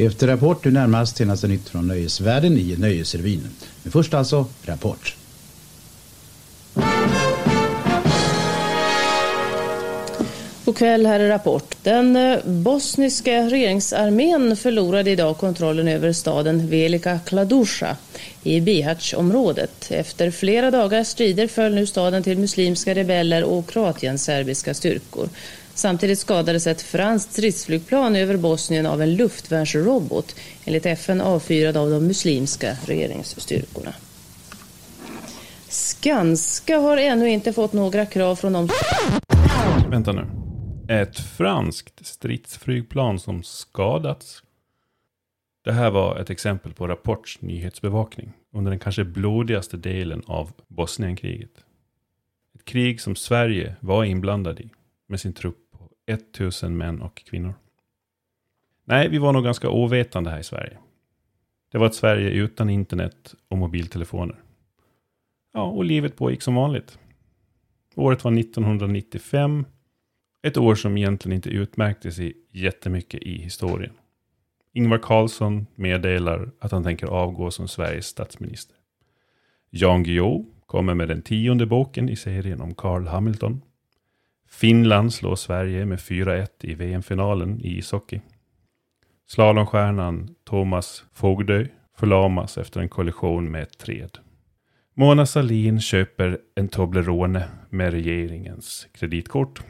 Efter Rapport nu närmast senaste nytt från nöjesvärlden i Nöjesrevyn. Men först alltså Rapport. God kväll, här är Rapport. Den eh, bosniska regeringsarmén förlorade idag kontrollen över staden Velika Kladusha i Bihać-området. Efter flera dagars strider föll nu staden till muslimska rebeller och kroatienserbiska styrkor. Samtidigt skadades ett franskt stridsflygplan över Bosnien av en luftvärnsrobot enligt FN avfyrad av de muslimska regeringsstyrkorna. Skanska har ännu inte fått några krav från de... Vänta nu. Ett franskt stridsflygplan som skadats. Det här var ett exempel på Rapports nyhetsbevakning under den kanske blodigaste delen av Bosnienkriget. Ett krig som Sverige var inblandad i med sin trupp 1000 män och kvinnor. Nej, vi var nog ganska ovetande här i Sverige. Det var ett Sverige utan internet och mobiltelefoner. Ja, och livet pågick som vanligt. Året var 1995 ett år som egentligen inte utmärkte sig jättemycket i historien. Ingvar Carlsson meddelar att han tänker avgå som Sveriges statsminister. Jan Guillou kommer med den tionde boken i serien om Carl Hamilton. Finland slår Sverige med 4-1 i VM-finalen i ishockey. Slalomstjärnan Thomas Fogdö förlamas efter en kollision med ett träd. Mona Salin köper en Toblerone med regeringens kreditkort.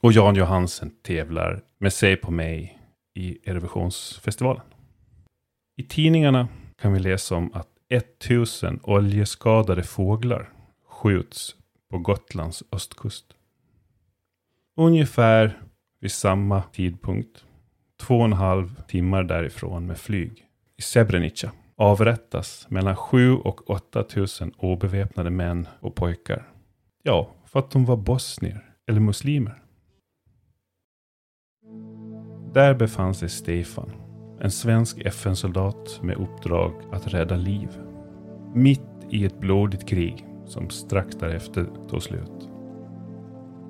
Och Jan Johansen tävlar med sig på mig i Eurovisionsfestivalen. I tidningarna kan vi läsa om att 1000 oljeskadade fåglar skjuts på Gotlands östkust. Ungefär vid samma tidpunkt, två och en halv timmar därifrån med flyg, i Srebrenica avrättas mellan 7 och 8 tusen obeväpnade män och pojkar. Ja, för att de var bosnier eller muslimer. Där befann sig Stefan, en svensk FN-soldat med uppdrag att rädda liv. Mitt i ett blodigt krig som strax därefter tog slut.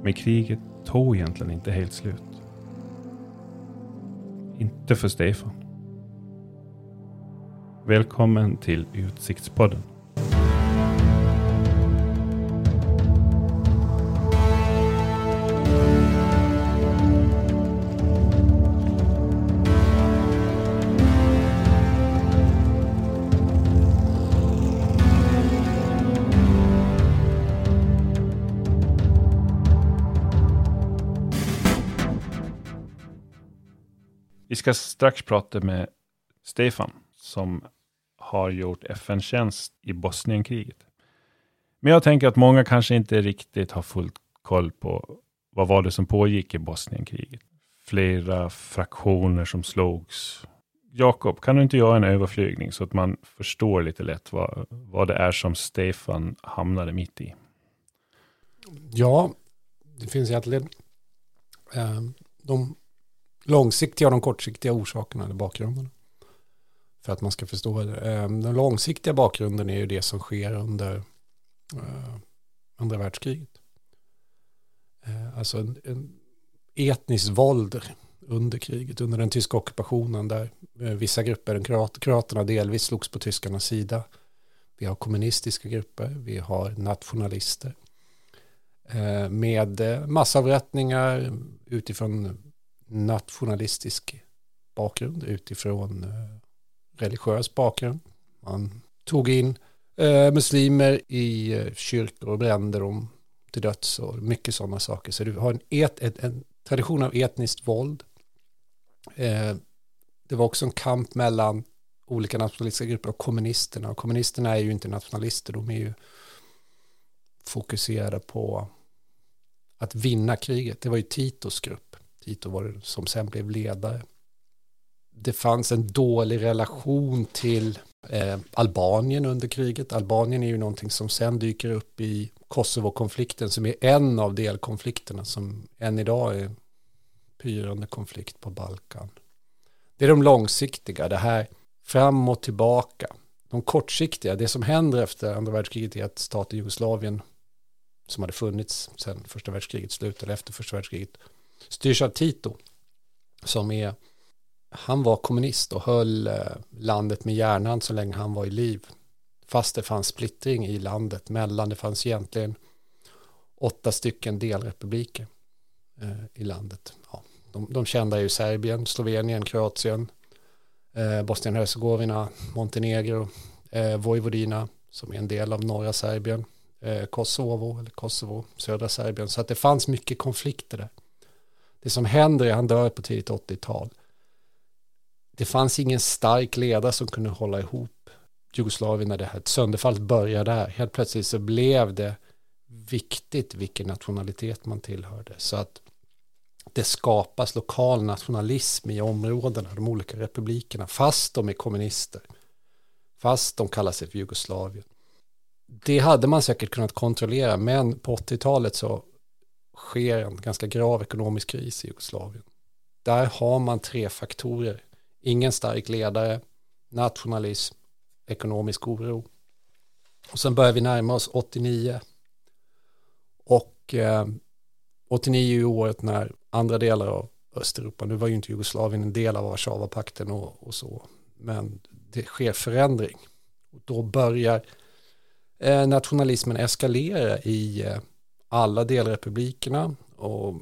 Men kriget tog egentligen inte helt slut. Inte för Stefan. Välkommen till Utsiktspodden. Ska strax prata med Stefan som har gjort FN-tjänst i Bosnienkriget. Men jag tänker att många kanske inte riktigt har full koll på vad var det som pågick i Bosnienkriget. Flera fraktioner som slogs. Jakob, kan du inte göra en överflygning så att man förstår lite lätt vad, vad det är som Stefan hamnade mitt i? Ja, det finns egentligen eh, de långsiktiga och de kortsiktiga orsakerna eller bakgrunden. För att man ska förstå det. Ehm, den långsiktiga bakgrunden är ju det som sker under eh, andra världskriget. Eh, alltså en, en etnisk våld under kriget, under den tyska ockupationen där eh, vissa grupper, kroaterna delvis slogs på tyskarnas sida. Vi har kommunistiska grupper, vi har nationalister. Med massavrättningar utifrån nationalistisk bakgrund, utifrån eh, religiös bakgrund. Man tog in eh, muslimer i eh, kyrkor och brände dem till döds och mycket sådana saker. Så du har en, et, en, en tradition av etniskt våld. Eh, det var också en kamp mellan olika nationalistiska grupper och kommunisterna. Och kommunisterna är ju inte nationalister, de är ju fokuserade på att vinna kriget. Det var ju Titos grupp och var som sen blev ledare det fanns en dålig relation till eh, Albanien under kriget. Albanien är ju någonting som sen dyker upp i Kosovo-konflikten som är en av delkonflikterna som än idag är pyrande konflikt på Balkan. Det är de långsiktiga, det här fram och tillbaka. De kortsiktiga, det som händer efter andra världskriget är att staten Jugoslavien som hade funnits sedan första världskrigets slut eller efter första världskriget styrs av Tito som är han var kommunist och höll eh, landet med hjärnan så länge han var i liv. Fast det fanns splittring i landet mellan, det fanns egentligen åtta stycken delrepubliker eh, i landet. Ja, de, de kända är ju Serbien, Slovenien, Kroatien, eh, Bosnien-Hercegovina, Montenegro, eh, Vojvodina som är en del av norra Serbien, eh, Kosovo, eller Kosovo, södra Serbien. Så att det fanns mycket konflikter där. Det som händer är att han dör på tidigt 80-tal. Det fanns ingen stark ledare som kunde hålla ihop Jugoslavien när det här sönderfallet började där. Helt plötsligt så blev det viktigt vilken nationalitet man tillhörde. Så att det skapas lokal nationalism i områdena, de olika republikerna, fast de är kommunister. Fast de kallar sig för Jugoslavien. Det hade man säkert kunnat kontrollera, men på 80-talet så sker en ganska grav ekonomisk kris i Jugoslavien. Där har man tre faktorer. Ingen stark ledare, nationalism, ekonomisk oro. Och sen börjar vi närma oss 89. Och eh, 89 är året när andra delar av Östeuropa, nu var ju inte Jugoslavien en del av Warszawapakten och, och så, men det sker förändring. Och då börjar eh, nationalismen eskalera i eh, alla delrepublikerna och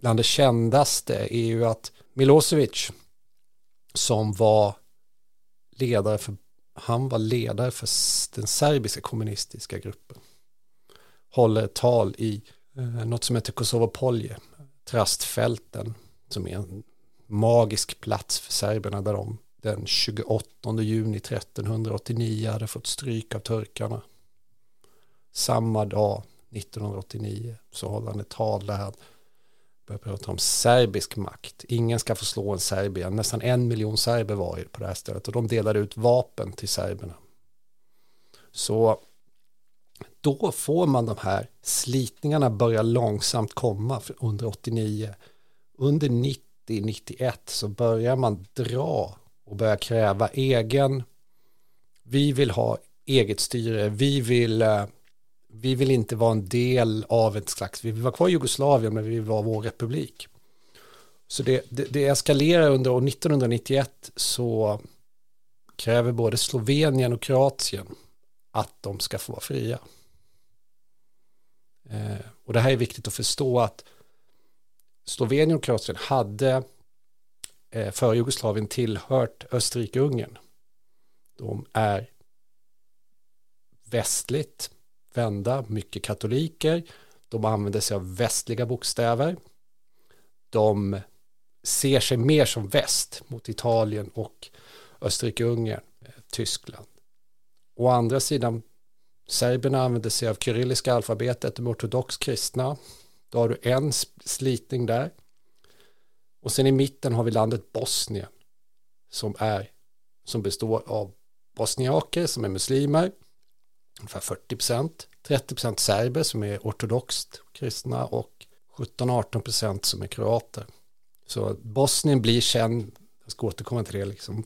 bland det kändaste är ju att Milosevic som var ledare för han var ledare för den serbiska kommunistiska gruppen håller ett tal i eh, något som heter Kosovopolje Trastfälten som är en magisk plats för serberna där de den 28 juni 1389 hade fått stryk av turkarna. Samma dag 1989 så håller han ett tal där han börjar prata om serbisk makt. Ingen ska få slå en Serbien. Nästan en miljon serber var på det här stället och de delade ut vapen till serberna. Så då får man de här slitningarna börja långsamt komma under 89. Under 90-91 så börjar man dra och börja kräva egen, vi vill ha eget styre, vi vill, eh, vi vill inte vara en del av ett slags, vi vill vara kvar i Jugoslavien men vi vill vara vår republik. Så det, det, det eskalerar under år 1991 så kräver både Slovenien och Kroatien att de ska få vara fria. Eh, och det här är viktigt att förstå att Slovenien och Kroatien hade eh, för Jugoslavien tillhört Österrike-Ungern. De är västligt vända, mycket katoliker. De använder sig av västliga bokstäver. De ser sig mer som väst mot Italien och Österrike-Ungern, eh, Tyskland. Å andra sidan, serberna använder sig av kyrilliska alfabetet, de ortodox kristna. Då har du en slitning där. Och sen i mitten har vi landet Bosnien som är som består av bosniaker som är muslimer, ungefär 40 procent, 30 procent serber som är ortodoxt kristna och 17-18 procent som är kroater. Så Bosnien blir sen, jag ska återkomma till det, liksom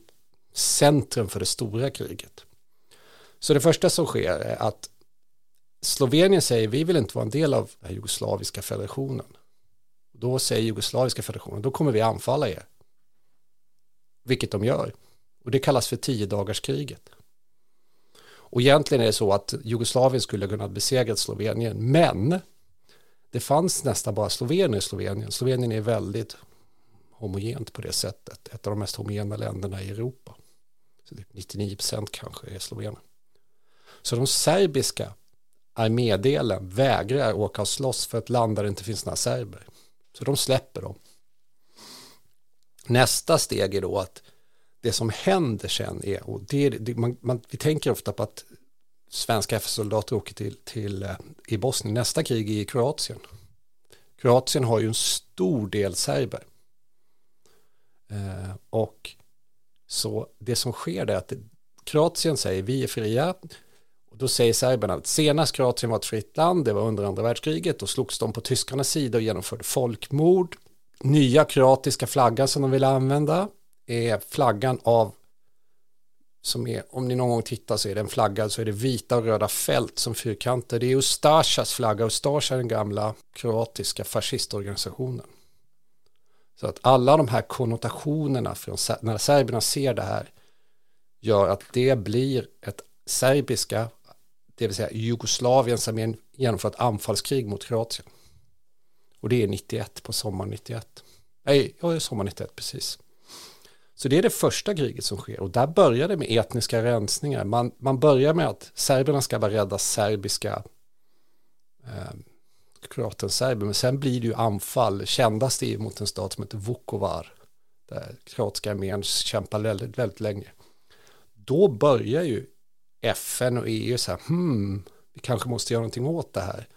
centrum för det stora kriget. Så det första som sker är att Slovenien säger vi vill inte vara en del av den jugoslaviska federationen. Då säger jugoslaviska federationen, då kommer vi anfalla er. Vilket de gör. Och det kallas för tio dagars kriget. Och egentligen är det så att Jugoslavien skulle kunna besegrat Slovenien, men det fanns nästan bara Slovenien i Slovenien. Slovenien är väldigt homogent på det sättet, ett av de mest homogena länderna i Europa. Så typ 99 procent kanske är slovener. Så de serbiska armédelen vägrar åka och slåss för ett land där det inte finns några serber. Så de släpper dem. Nästa steg är då att det som händer sen är, och det, det man, man, vi tänker ofta på att svenska FS-soldater åker till, till eh, i Bosnien. Nästa krig är i Kroatien. Kroatien har ju en stor del serber. Eh, och så det som sker är att Kroatien säger vi är fria. Och då säger serberna att senast Kroatien var ett fritt land, det var under andra världskriget, då slogs de på tyskarnas sida och genomförde folkmord. Nya kroatiska flaggan som de ville använda är flaggan av som är, om ni någon gång tittar så är det en flagga så är det vita och röda fält som fyrkanter. Det är Ustasjas flagga, Ustasja är den gamla kroatiska fascistorganisationen. Så att alla de här konnotationerna från när serberna ser det här gör att det blir ett serbiska, det vill säga Jugoslavien som genomför ett anfallskrig mot Kroatien. Och det är 91 på sommaren 91. Nej, ja, sommar 91 precis. Så det är det första kriget som sker och där börjar det med etniska rensningar. Man, man börjar med att serberna ska vara rädda serbiska eh, kroaten serber, men sen blir det ju anfall, kändast är mot en stat som heter Vukovar, där kroatiska armén kämpar väldigt, väldigt länge. Då börjar ju FN och EU så här, hmm, vi kanske måste göra någonting åt det här.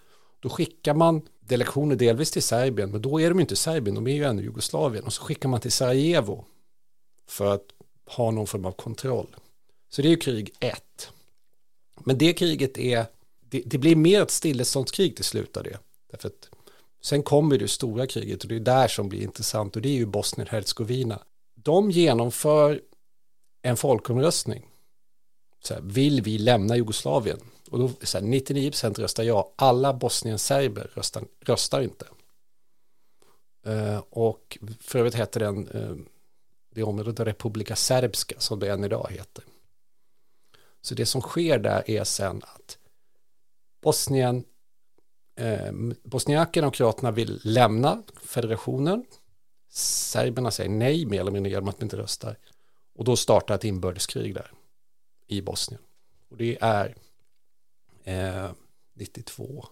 Då skickar man delegationer delvis till Serbien, men då är de inte Serbien, de är ju ännu Jugoslavien. Och så skickar man till Sarajevo för att ha någon form av kontroll. Så det är ju krig ett. Men det kriget är, det, det blir mer ett stilleståndskrig till slut av det. Därför att sen kommer det stora kriget och det är där som blir intressant och det är ju Bosnien-Hercegovina. De genomför en folkomröstning. Så här, vill vi lämna Jugoslavien? Och då så här, 99% röstar ja. Alla Bosnien-serber röstar, röstar inte. Uh, och för övrigt heter den uh, det området Republika Serbska som det än idag heter. Så det som sker där är sen att Bosnien eh, bosniakerna och kroaterna vill lämna federationen. Serberna säger nej mer eller mindre genom att de inte röstar. Och då startar ett inbördeskrig där i Bosnien. Och det är eh, 92.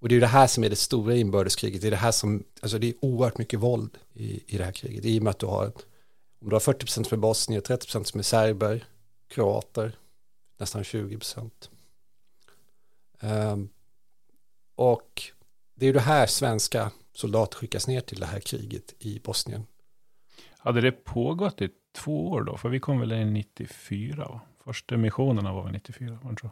Och det är det här som är det stora inbördeskriget. Det är det här som, alltså det är oerhört mycket våld i, i det här kriget. I och med att du har, om du har 40 procent som är bosnier, 30 procent som är serber, kroater, nästan 20 procent. Um, och det är det här svenska soldater skickas ner till det här kriget i Bosnien. Hade det pågått i två år då? För vi kom väl in 94? Va? Första missionerna var väl 94? Man tror.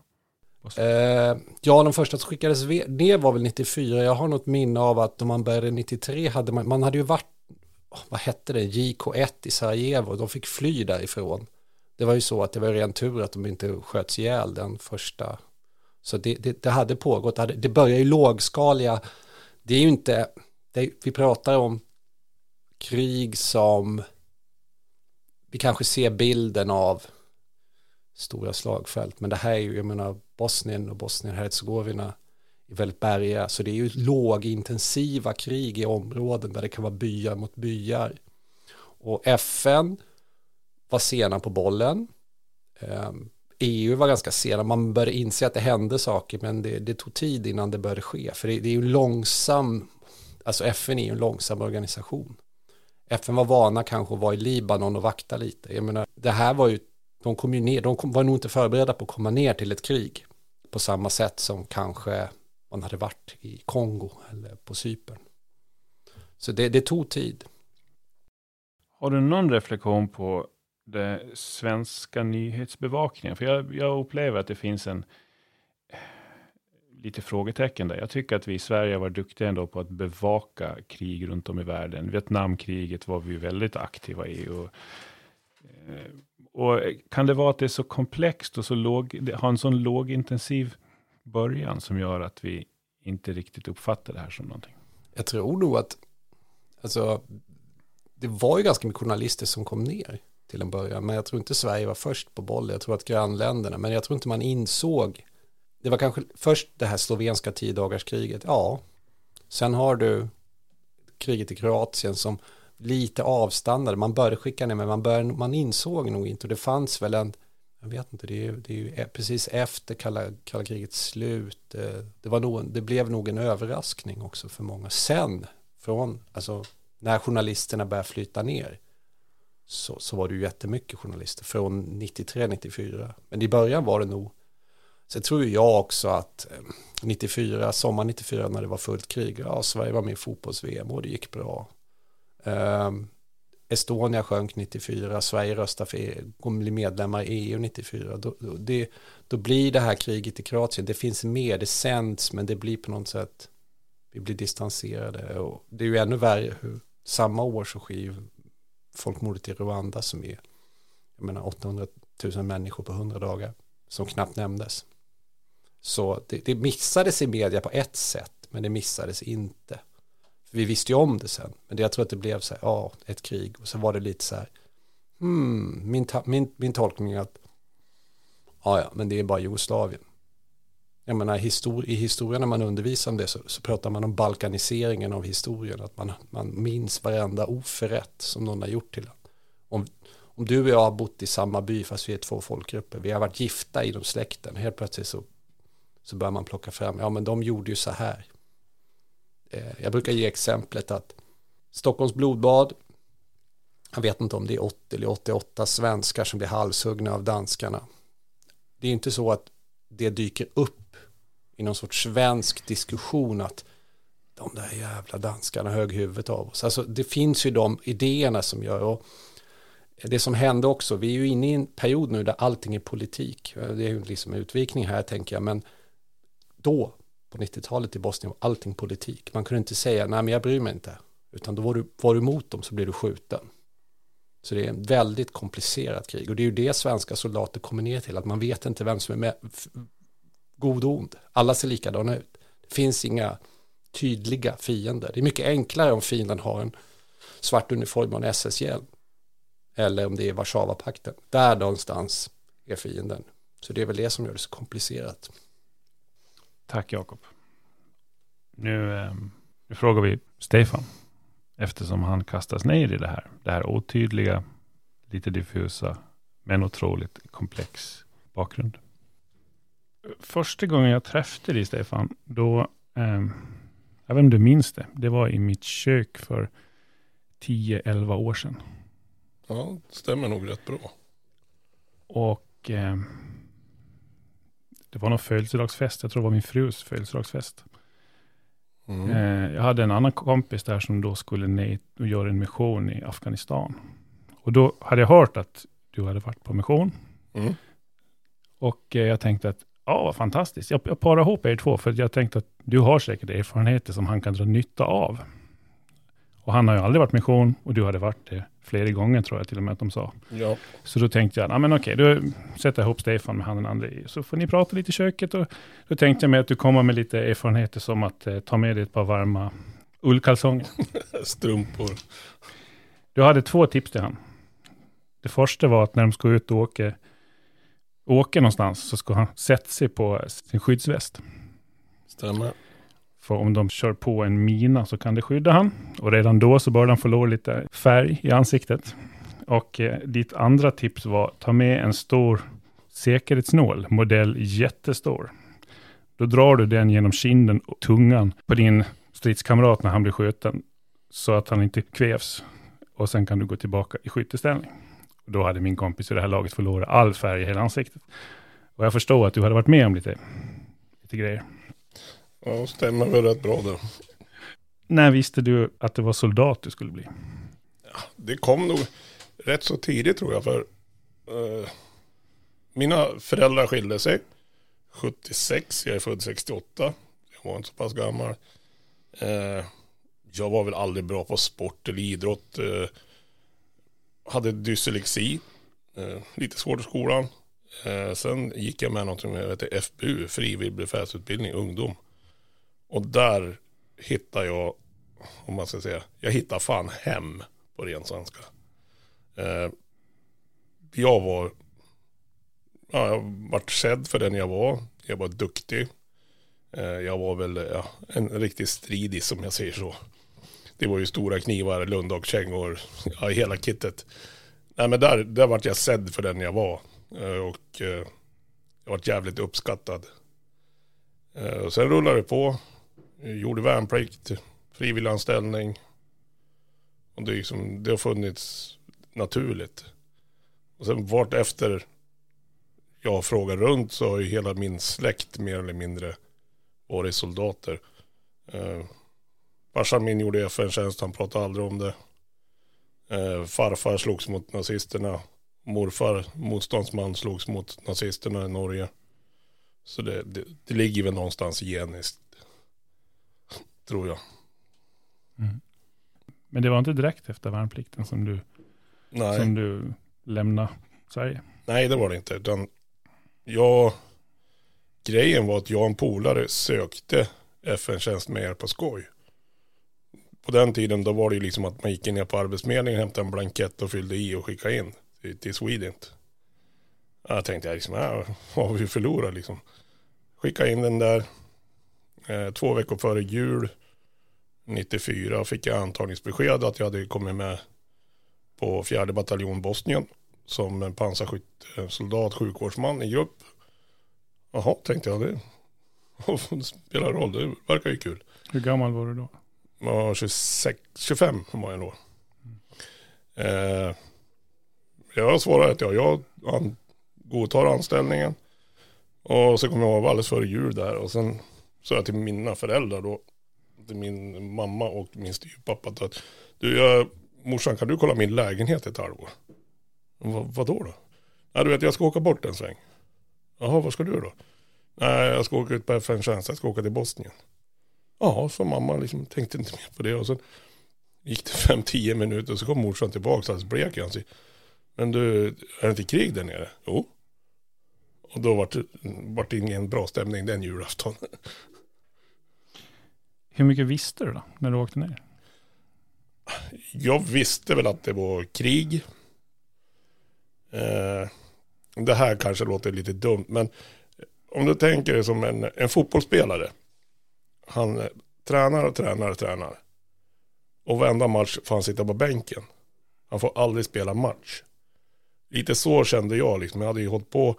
Eh, ja, de första som skickades ner var väl 94. Jag har något minne av att om man började 93 hade man, man hade ju varit, vad hette det, JK1 i Sarajevo. De fick fly därifrån. Det var ju så att det var ren tur att de inte sköts ihjäl den första så det, det, det hade pågått, det, hade, det börjar ju lågskaliga, det är ju inte, det, vi pratar om krig som vi kanske ser bilden av stora slagfält, men det här är ju, jag menar, Bosnien och Bosnien-Hercegovina är väldigt bergiga, så det är ju lågintensiva krig i områden där det kan vara byar mot byar. Och FN var sena på bollen. Ehm, EU var ganska sena, man började inse att det hände saker men det, det tog tid innan det började ske. För det, det är ju långsam, alltså FN är ju en långsam organisation. FN var vana kanske att vara i Libanon och vakta lite. Jag menar, det här var ju, de kom ju ner, de kom, var nog inte förberedda på att komma ner till ett krig på samma sätt som kanske man hade varit i Kongo eller på Cypern. Så det, det tog tid. Har du någon reflektion på det svenska nyhetsbevakningen? För jag, jag upplever att det finns en lite frågetecken där. Jag tycker att vi i Sverige var duktiga ändå på att bevaka krig runt om i världen. Vietnamkriget var vi väldigt aktiva i. Och, eh, och kan det vara att det är så komplext och så låg, har en sån lågintensiv början som gör att vi inte riktigt uppfattar det här som någonting? Jag tror nog att, alltså, det var ju ganska mycket journalister som kom ner till en början. Men jag tror inte Sverige var först på bollen. Jag tror att grannländerna, men jag tror inte man insåg. Det var kanske först det här slovenska tiodagarskriget. Ja, sen har du kriget i Kroatien som lite avstannade. Man började skicka ner, men man, började, man insåg nog inte. Och det fanns väl en, jag vet inte, det är, det är ju e, precis efter kalla, kalla krigets slut. Eh, det, var nog, det blev nog en överraskning också för många. Sen, från, alltså när journalisterna började flyta ner, så, så var det ju jättemycket journalister från 93-94. Men i början var det nog, sen tror jag också att eh, 94, sommar 94 när det var fullt krig, ja Sverige var med i fotbolls-VM och det gick bra. Ehm, Estonia sjönk 94, Sverige röstar för e- att bli medlemmar i EU 94. Då, då, det, då blir det här kriget i Kroatien, det finns med, det sänds, men det blir på något sätt, vi blir distanserade. Och det är ju ännu värre hur samma år så sker ju folkmordet i Rwanda som är jag menar 800 000 människor på 100 dagar som knappt nämndes. Så det, det missades i media på ett sätt men det missades inte. För vi visste ju om det sen. Men det, jag tror att det blev så här, ja, ett krig. Och så var det lite så här, hmm, min, min, min tolkning är att, ja, ja, men det är bara Jugoslavien. Jag menar, histor i historien när man undervisar om det så, så pratar man om balkaniseringen av historien. Att man, man minns varenda oförrätt som någon har gjort till en. Om, om du och jag har bott i samma by fast vi är två folkgrupper. Vi har varit gifta inom släkten. Helt plötsligt så, så börjar man plocka fram. Ja men de gjorde ju så här. Eh, jag brukar ge exemplet att Stockholms blodbad. Jag vet inte om det är 80 eller 88 svenskar som blir halshuggna av danskarna. Det är inte så att det dyker upp i någon sorts svensk diskussion att de där jävla danskarna högg huvudet av oss. Alltså det finns ju de idéerna som gör och det som hände också, vi är ju inne i en period nu där allting är politik. Det är ju liksom en utvikning här tänker jag, men då på 90-talet i Bosnien var allting politik. Man kunde inte säga, nej men jag bryr mig inte, utan då var du, var du emot dem så blir du skjuten. Så det är en väldigt komplicerat krig och det är ju det svenska soldater kommer ner till, att man vet inte vem som är med, god och ond. Alla ser likadana ut. Det finns inga tydliga fiender. Det är mycket enklare om fienden har en svart uniform och en SS-hjälm. Eller om det är Warszawapakten. Där någonstans är fienden. Så det är väl det som gör det så komplicerat. Tack Jakob. Nu, ehm, nu frågar vi Stefan. Eftersom han kastas ner i det här. Det här otydliga, lite diffusa, men otroligt komplex bakgrund. Första gången jag träffade dig Stefan, då, eh, jag vet inte om du minns det, det var i mitt kök för 10-11 år sedan. Ja, det stämmer nog rätt bra. Och eh, det var någon födelsedagsfest, jag tror det var min frus födelsedagsfest. Mm. Eh, jag hade en annan kompis där som då skulle ner och göra en mission i Afghanistan. Och då hade jag hört att du hade varit på mission. Mm. Och eh, jag tänkte att, ja vad fantastiskt, jag, jag parar ihop er två, för jag tänkte att du har säkert erfarenheter som han kan dra nytta av. Och han har ju aldrig varit mission och du hade varit det flera gånger tror jag till och med att de sa. Ja. Så då tänkte jag, ja men okej, då sätter jag ihop Stefan med han den andra så får ni prata lite i köket. Och då tänkte jag mig att du kommer med lite erfarenheter som att eh, ta med dig ett par varma ullkalsonger. Strumpor. Du hade två tips till han. Det första var att när de ska ut och åka, åka någonstans så ska han sätta sig på sin skyddsväst. Stämmer. För om de kör på en mina så kan det skydda han. Och redan då så bör han förlora lite färg i ansiktet. Och eh, ditt andra tips var ta med en stor säkerhetsnål, modell jättestor. Då drar du den genom kinden och tungan på din stridskamrat när han blir skjuten. Så att han inte kvävs. Och sen kan du gå tillbaka i skytteställning. Då hade min kompis i det här laget förlorat all färg i hela ansiktet. Och jag förstår att du hade varit med om lite, lite grejer. Ja, stämmer väl rätt bra det. När visste du att det var soldat du skulle bli? Ja, det kom nog rätt så tidigt tror jag. För uh, mina föräldrar skilde sig 76. Jag är född 68. Jag var inte så pass gammal. Uh, jag var väl aldrig bra på sport eller idrott. Uh, hade dyslexi. lite svårt i skolan. sen gick jag med något som heter FBU, frivillig befälsutbildning, ungdom. Och där hittar jag, om man ska säga, jag hittar fan hem på ren svenska. Eh, jag var, ja, jag vart sedd för den jag var. Jag var duktig. Eh, jag var väl ja, en riktig stridig som jag säger så. Det var ju stora knivar, lundakkängor, ja, hela kittet. Nej men där, där vart jag sedd för den jag var. Eh, och eh, jag vart jävligt uppskattad. Eh, och sen rullade det på. Eh, gjorde värnplikt, frivilliganställning. Och det, liksom, det har funnits naturligt. Och sen vart efter jag frågar runt så har ju hela min släkt mer eller mindre varit soldater. Eh, farsan min gjorde FN-tjänst, han pratade aldrig om det. Eh, farfar slogs mot nazisterna. Morfar, motståndsman, slogs mot nazisterna i Norge. Så det, det, det ligger väl någonstans geniskt tror jag. Mm. Men det var inte direkt efter värnplikten som du, Nej. Som du lämnade Sverige? Nej, det var det inte. Utan jag, grejen var att jag och en polare sökte FN-tjänst med er på skoj. på den tiden då var det ju liksom att man gick ner på arbetsförmedlingen, hämtade en blankett och fyllde i och skickade in till, till Swedint. Jag tänkte jag liksom, ja, vad har vi förlorat liksom? Skicka in den där. Eh, två veckor före jul 94 fick jag antagningsbesked att jag hade kommit med på fjärde bataljon Bosnien som en pansarskyttesoldat, sjukvårdsman i grupp. Jaha, tänkte jag det. spelar roll, det verkar ju kul. Hur gammal var du då? Jag var 26, 25 var jag då. Eh, jag svarade att ja, jag an, godtar anställningen. Och så kom jag av alldeles före jul där och sen sa jag till mina föräldrar då, till min mamma och min styvpappa att du, jag, morsan kan du kolla min lägenhet ett halvår? Vad, vadå då? Nej, du vet jag ska åka bort en sväng. Jaha, vad ska du då? Nej, jag ska åka ut på FN-tjänst, jag ska åka till Bosnien. Ja, så mamma liksom tänkte inte mer på det och sen gick det fem, tio minuter och så kom morsan tillbaka alldeles blek i ansiktet. Men du, är det inte krig där nere? Jo. Och då var det, var det ingen bra stämning den julafton. Hur mycket visste du då när du åkte ner? Jag visste väl att det var krig. Eh, det här kanske låter lite dumt, men om du tänker dig som en, en fotbollsspelare. Han eh, tränar och tränar och tränar. Och varenda match får han sitta på bänken. Han får aldrig spela match. Lite så kände jag liksom. Jag hade ju hållit på,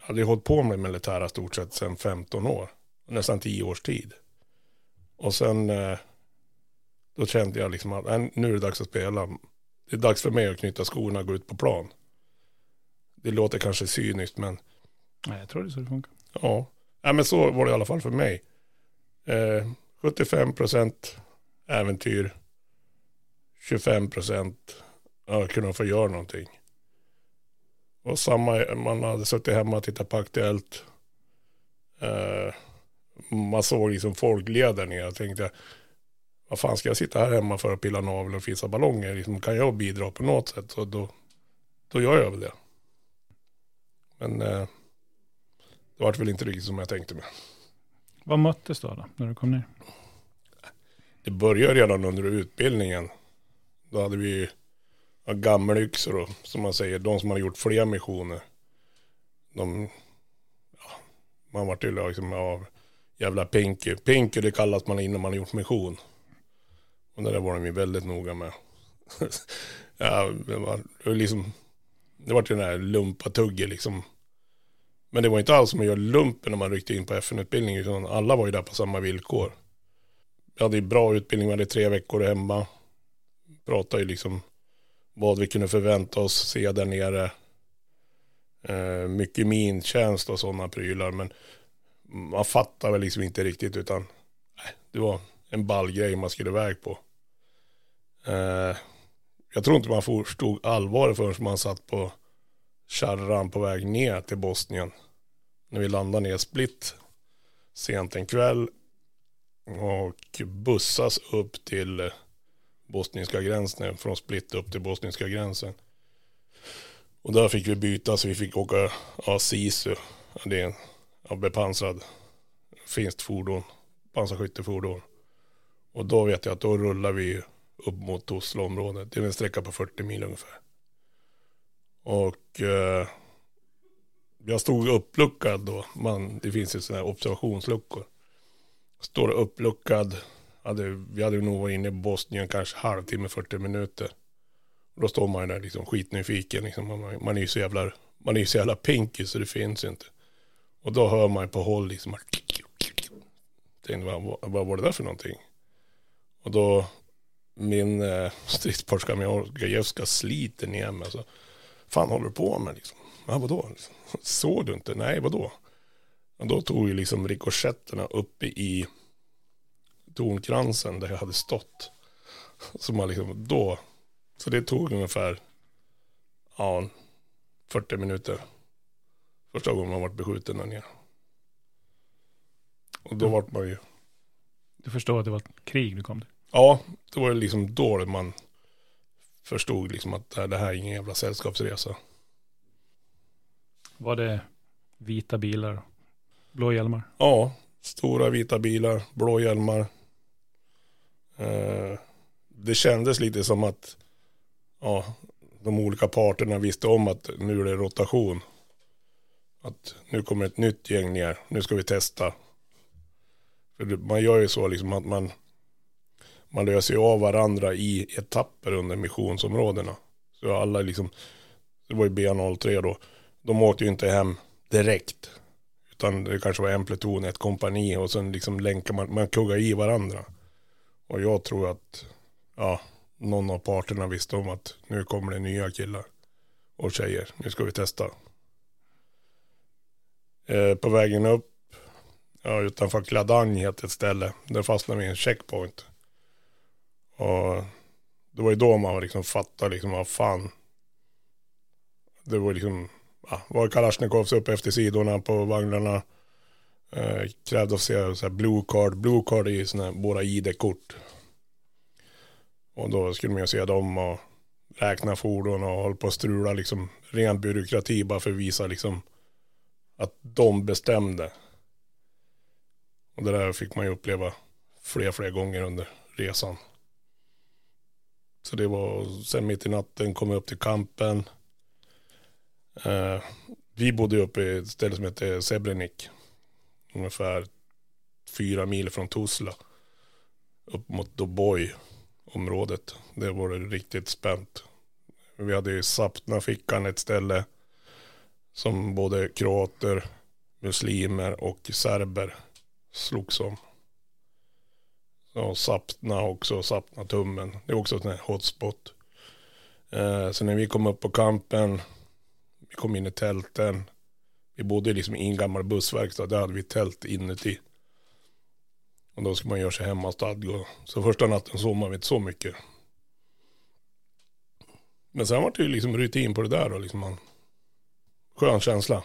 hade hållit på med militära stort sett sedan 15 år. Nästan 10 års tid. Och sen eh, då kände jag liksom att nu är det dags att spela. Det är dags för mig att knyta skorna och gå ut på plan. Det låter kanske cyniskt men. Nej, jag tror det är så det funkar. Ja, ja men så var det i alla fall för mig. Eh, 75% äventyr. 25 procent ja, kunna få göra någonting. Och samma, man hade suttit hemma och tittat på Aktuellt. Eh, man såg liksom folk leda ner. Jag tänkte, vad fan ska jag sitta här hemma för att pilla navel och fisa ballonger? Liksom, kan jag bidra på något sätt så då, då gör jag väl det. Men eh, det var väl inte riktigt som jag tänkte mig. Vad möttes då, då när du kom ner? Det började redan under utbildningen. Då hade vi ja, gammelyxor och som man säger, de som hade gjort fler missioner. De, ja, man vart ju liksom av jävla pinky. Pinky det kallas man innan man har gjort mission. Och det där var de ju väldigt noga med. ja, det var, det var liksom, det var till den här lumpatugget liksom. Men det var inte alls som att göra lumpen när man ryckte in på FN-utbildning, utan alla var ju där på samma villkor. Vi hade ju bra utbildning, vi hade tre veckor hemma. Pratade ju liksom vad vi kunde förvänta oss se där nere. Eh, mycket mintjänst och sådana prylar, men man fattar väl liksom inte riktigt, utan nej, det var en ball grej man skulle iväg på. Eh, jag tror inte man förstod allvaret förrän man satt på kärran på väg ner till Bosnien. När vi landade ner Split sent en kväll och bussas upp till bosniska gränsen, från Split upp till bosniska gränsen. Och där fick vi byta så vi fick åka ja, Sisu, det är en ja, bepansrad finskt fordon, pansarskyttefordon. Och då vet jag att då rullar vi upp mot Osloområdet. Det är en sträcka på 40 mil ungefär. Och eh, jag stod uppluckad då. Man, det finns ju sådana här observationsluckor. Står uppluckad. Hade, vi hade nog varit inne i Bosnien kanske halvtimme, 40 minuter. Och då står man ju där liksom skitnyfiken. Liksom. Man, man är ju så jävla, man är ju så jävla pinky så det finns inte. Och då hör man på håll liksom. Tänkte, vad, vad var det där för någonting? Och då min eh, stridspartskamrat Gajewska sliter ner mig. Så, fan håller du på med liksom? Ja, vadå? Liksom, Såg du inte? Nej, vadå? Och då tog ju liksom rikoschetterna uppe i tornkransen där jag hade stått. Så man liksom då, så det tog ungefär, ja, 40 minuter. Första gången man varit beskjuten där nere. Och då vart man ju. Du förstår att det var ett krig du kom till? Ja, det var liksom då man förstod liksom att det här är ingen jävla sällskapsresa. Var det vita bilar? Blå hjälmar? Ja, stora vita bilar, blå hjälmar. Eh, det kändes lite som att ja, de olika parterna visste om att nu är det rotation. Att nu kommer ett nytt gäng ner, nu ska vi testa. För man gör ju så liksom att man, man löser ju av varandra i etapper under missionsområdena. Så alla liksom, det var ju B03 då, de åkte ju inte hem direkt. Utan det kanske var en pluton, ett kompani och sen liksom länkar man, man kuggar i varandra. Och jag tror att, ja, någon av parterna visste om att nu kommer det nya killar och tjejer. Nu ska vi testa. Eh, på vägen upp, ja, utanför Kladagne heter ett ställe. Där fastnade vi i en checkpoint. Och det var ju då man liksom fattade liksom vad fan. Det var liksom, ja, var Kalashnikovs upp efter sidorna på vagnarna. Eh, krävde att se så här blue card. Blue card är ju sådana här, våra ID-kort. Och då skulle man ju se dem och räkna fordon och hålla på och strula liksom ren byråkrati bara för att visa liksom att de bestämde. Och det där fick man ju uppleva fler, fler gånger under resan. Så det var, sen mitt i natten kom jag upp till kampen. Eh, vi bodde uppe i ett ställe som heter Sebrenik. Ungefär fyra mil från Tuzla. Upp mot Doboj området. Det var riktigt spänt. Vi hade ju Sapna-fickan ett ställe som både kroater, muslimer och serber slogs om. Och Sapna också, Sapna-tummen. Det är också en hotspot. Eh, så när vi kom upp på kampen, vi kom in i tälten. Vi bodde liksom i en gammal bussverkstad, där hade vi tält inuti. Och då ska man göra sig hemmastadga. Så första natten sov man inte så mycket. Men sen var det ju liksom rutin på det där och liksom man. Skön känsla.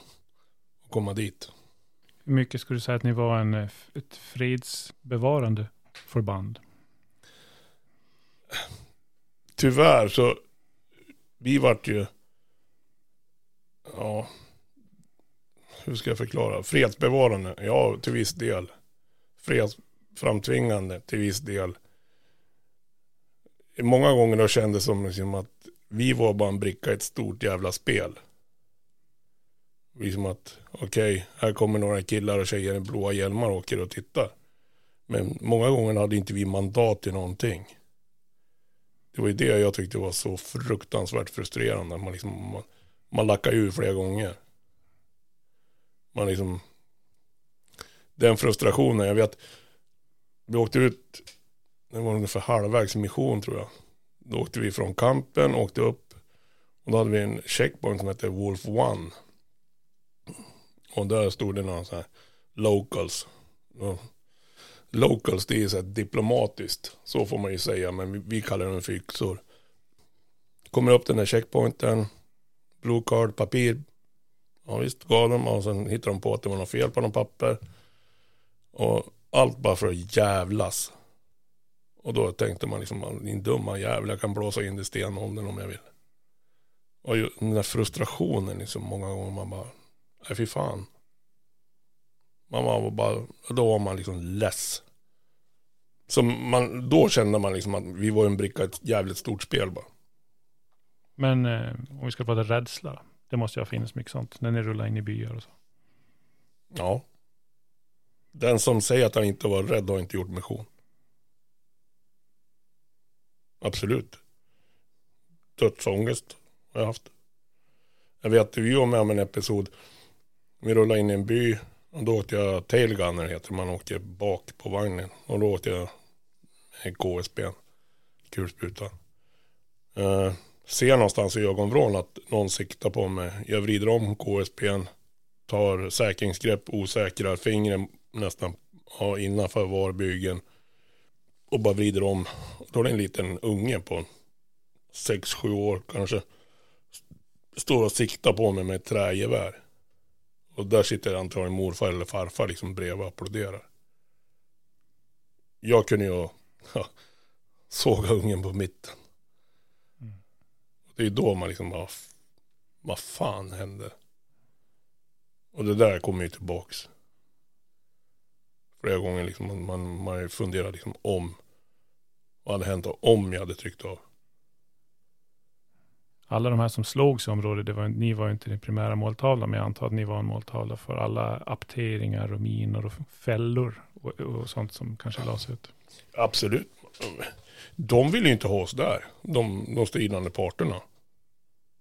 Att komma dit. Hur mycket skulle du säga att ni var en, eh, ett fredsbevarande förband? Tyvärr så. Vi vart ju. Ja. Hur ska jag förklara? Fredsbevarande. Ja, till viss del. Freds, framtvingande till viss del. Många gånger då kändes det som liksom att vi var bara en bricka i ett stort jävla spel. Liksom att, okej, okay, här kommer några killar och tjejer i blåa hjälmar och åker och tittar. Men många gånger hade inte vi mandat till någonting. Det var ju det jag tyckte var så fruktansvärt frustrerande. Man, liksom, man, man lackar ur flera gånger. Man liksom... Den frustrationen, jag vet vi åkte ut, det var ungefär halvvägs mission tror jag. Då åkte vi från kampen, åkte upp och då hade vi en checkpoint som hette Wolf One. Och där stod det några så här locals. Locals det är så här diplomatiskt, så får man ju säga, men vi, vi kallar dem för yxor. Kommer upp den där checkpointen, blue card, papir. Ja visst, gav dem och sen hittade de på att det var något fel på någon papper. Och allt bara för att jävlas. Och då tänkte man liksom, din dumma jävel, jag kan blåsa in det i stenåldern om jag vill. Och den där frustrationen liksom, många gånger man bara, nej fy fan. Man var bara, då var man liksom less. Så man, då kände man liksom att vi var en bricka i ett jävligt stort spel bara. Men eh, om vi ska prata rädsla, det måste ju ha funnits mycket sånt när ni rullar in i byar och så. Ja. Den som säger att han inte var rädd har inte gjort mission. Absolut. Dödsångest har jag haft. Jag vet vi var med om en episod. Vi rullade in i en by och då åkte jag tailgunner heter man åkte bak på vagnen. Och då åkte jag en KSB. kulsprutan. Eh, ser någonstans i ögonvrån att någon siktar på mig. Jag vrider om KSB, Tar säkringsgrepp, osäkrar fingret nästan ja, innanför varbygeln. Och bara vrider om. Då är det en liten unge på 6-7 år kanske. Står och siktar på mig med ett trägevär. Och där sitter antagligen morfar eller farfar liksom bredvid och applåderar. Jag kunde ju ja, såga ungen på mitten. Mm. Det är då man liksom bara, vad fan händer? Och det där kommer ju tillbaks flera gånger. Liksom, man, man, man funderar liksom om. Vad hade hänt om jag hade tryckt av? Alla de här som slogs i området, det var, ni var ju inte den primära måltavlan, men jag antar att ni var en måltavla för alla apteringar och minor och fällor och, och sånt som kanske lades ut. Absolut. De ville ju inte ha oss där, de, de stridande parterna.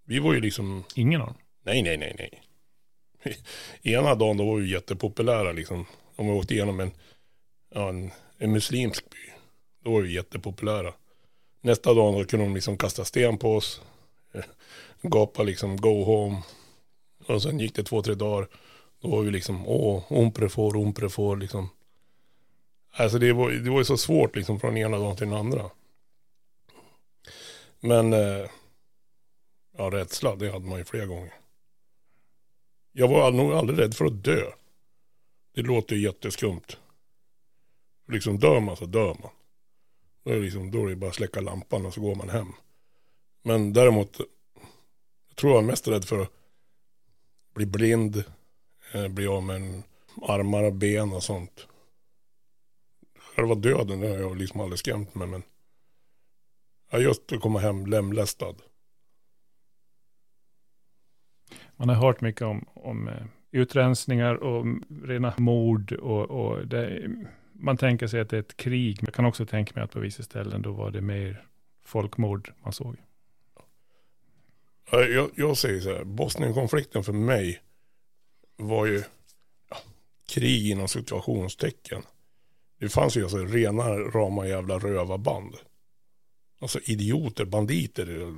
Vi var ju liksom, Ingen av dem. nej, nej, nej, nej. Ena dagen då var vi jättepopulära liksom. Om vi åkte igenom en, en, en muslimsk by. Då var vi jättepopulära. Nästa dag då kunde de liksom kasta sten på oss gapade Gapa liksom go home. Och sen gick det två, tre dagar. Då var vi liksom, åh, omprefor, omprefor liksom. Alltså det var, det var ju så svårt liksom från ena dagen till den andra. Men, eh, ja rädsla, det hade man ju flera gånger. Jag var nog aldrig rädd för att dö. Det låter ju jätteskumt. Liksom dör man så dör man. Då är det, liksom, då är det bara att släcka lampan och så går man hem. Men däremot, jag tror jag är mest rädd för att bli blind, eh, bli av med armar och ben och sånt. Själva döden, det har jag liksom aldrig skrämt mig men ja, just att komma hem lemlästad. Man har hört mycket om, om eh, utrensningar och rena mord och, och det, man tänker sig att det är ett krig. Jag kan också tänka mig att på vissa ställen då var det mer folkmord man såg. Jag, jag säger så här, Bosnienkonflikten för mig var ju ja, krig inom situationstecken. Det fanns ju alltså rena rama jävla rövarband. Alltså idioter, banditer.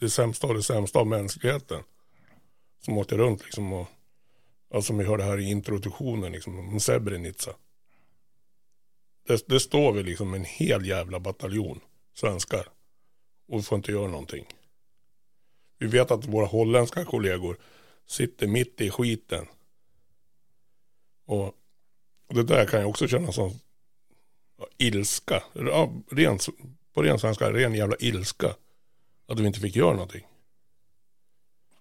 Det sämsta av det sämsta av mänskligheten. Som åkte runt liksom och, alltså som vi hörde här i introduktionen liksom, om Srebrenica. Det, det står vi liksom en hel jävla bataljon svenskar. Och vi får inte göra någonting. Vi vet att våra holländska kollegor sitter mitt i skiten. Och, och det där kan jag också känna som ja, ilska. Ja, ren, på ren svenska, ren jävla ilska. Att vi inte fick göra någonting.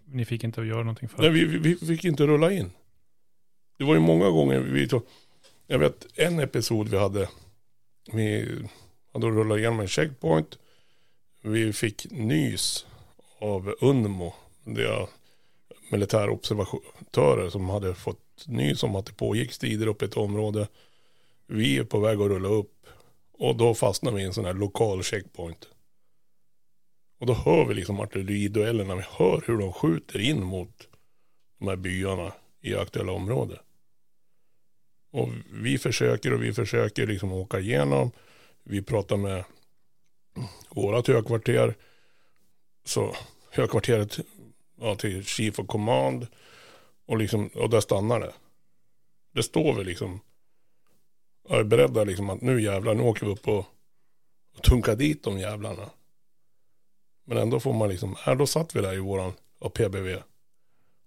Ni fick inte göra någonting för Nej, vi, vi, vi fick inte rulla in. Det var ju många gånger vi tog, jag vet en episod vi hade, vi hade rullat igenom en checkpoint. Vi fick nys av UNMO, det är militärobservatörer som hade fått nys om att det pågick strider uppe i ett område. Vi är på väg att rulla upp och då fastnar vi i en sån här lokal checkpoint. Och då hör vi liksom artilleriduellerna, vi hör hur de skjuter in mot de här byarna i aktuella området. Och vi försöker och vi försöker liksom åka igenom. Vi pratar med vårat högkvarter. Så högkvarteret ja, till Chief of Command. Och, liksom, och där stannar det. Det står vi liksom. Jag är beredda liksom att nu jävlar, nu åker vi upp och, och tunkar dit de jävlarna. Men ändå får man liksom, här då satt vi där i våran PBV.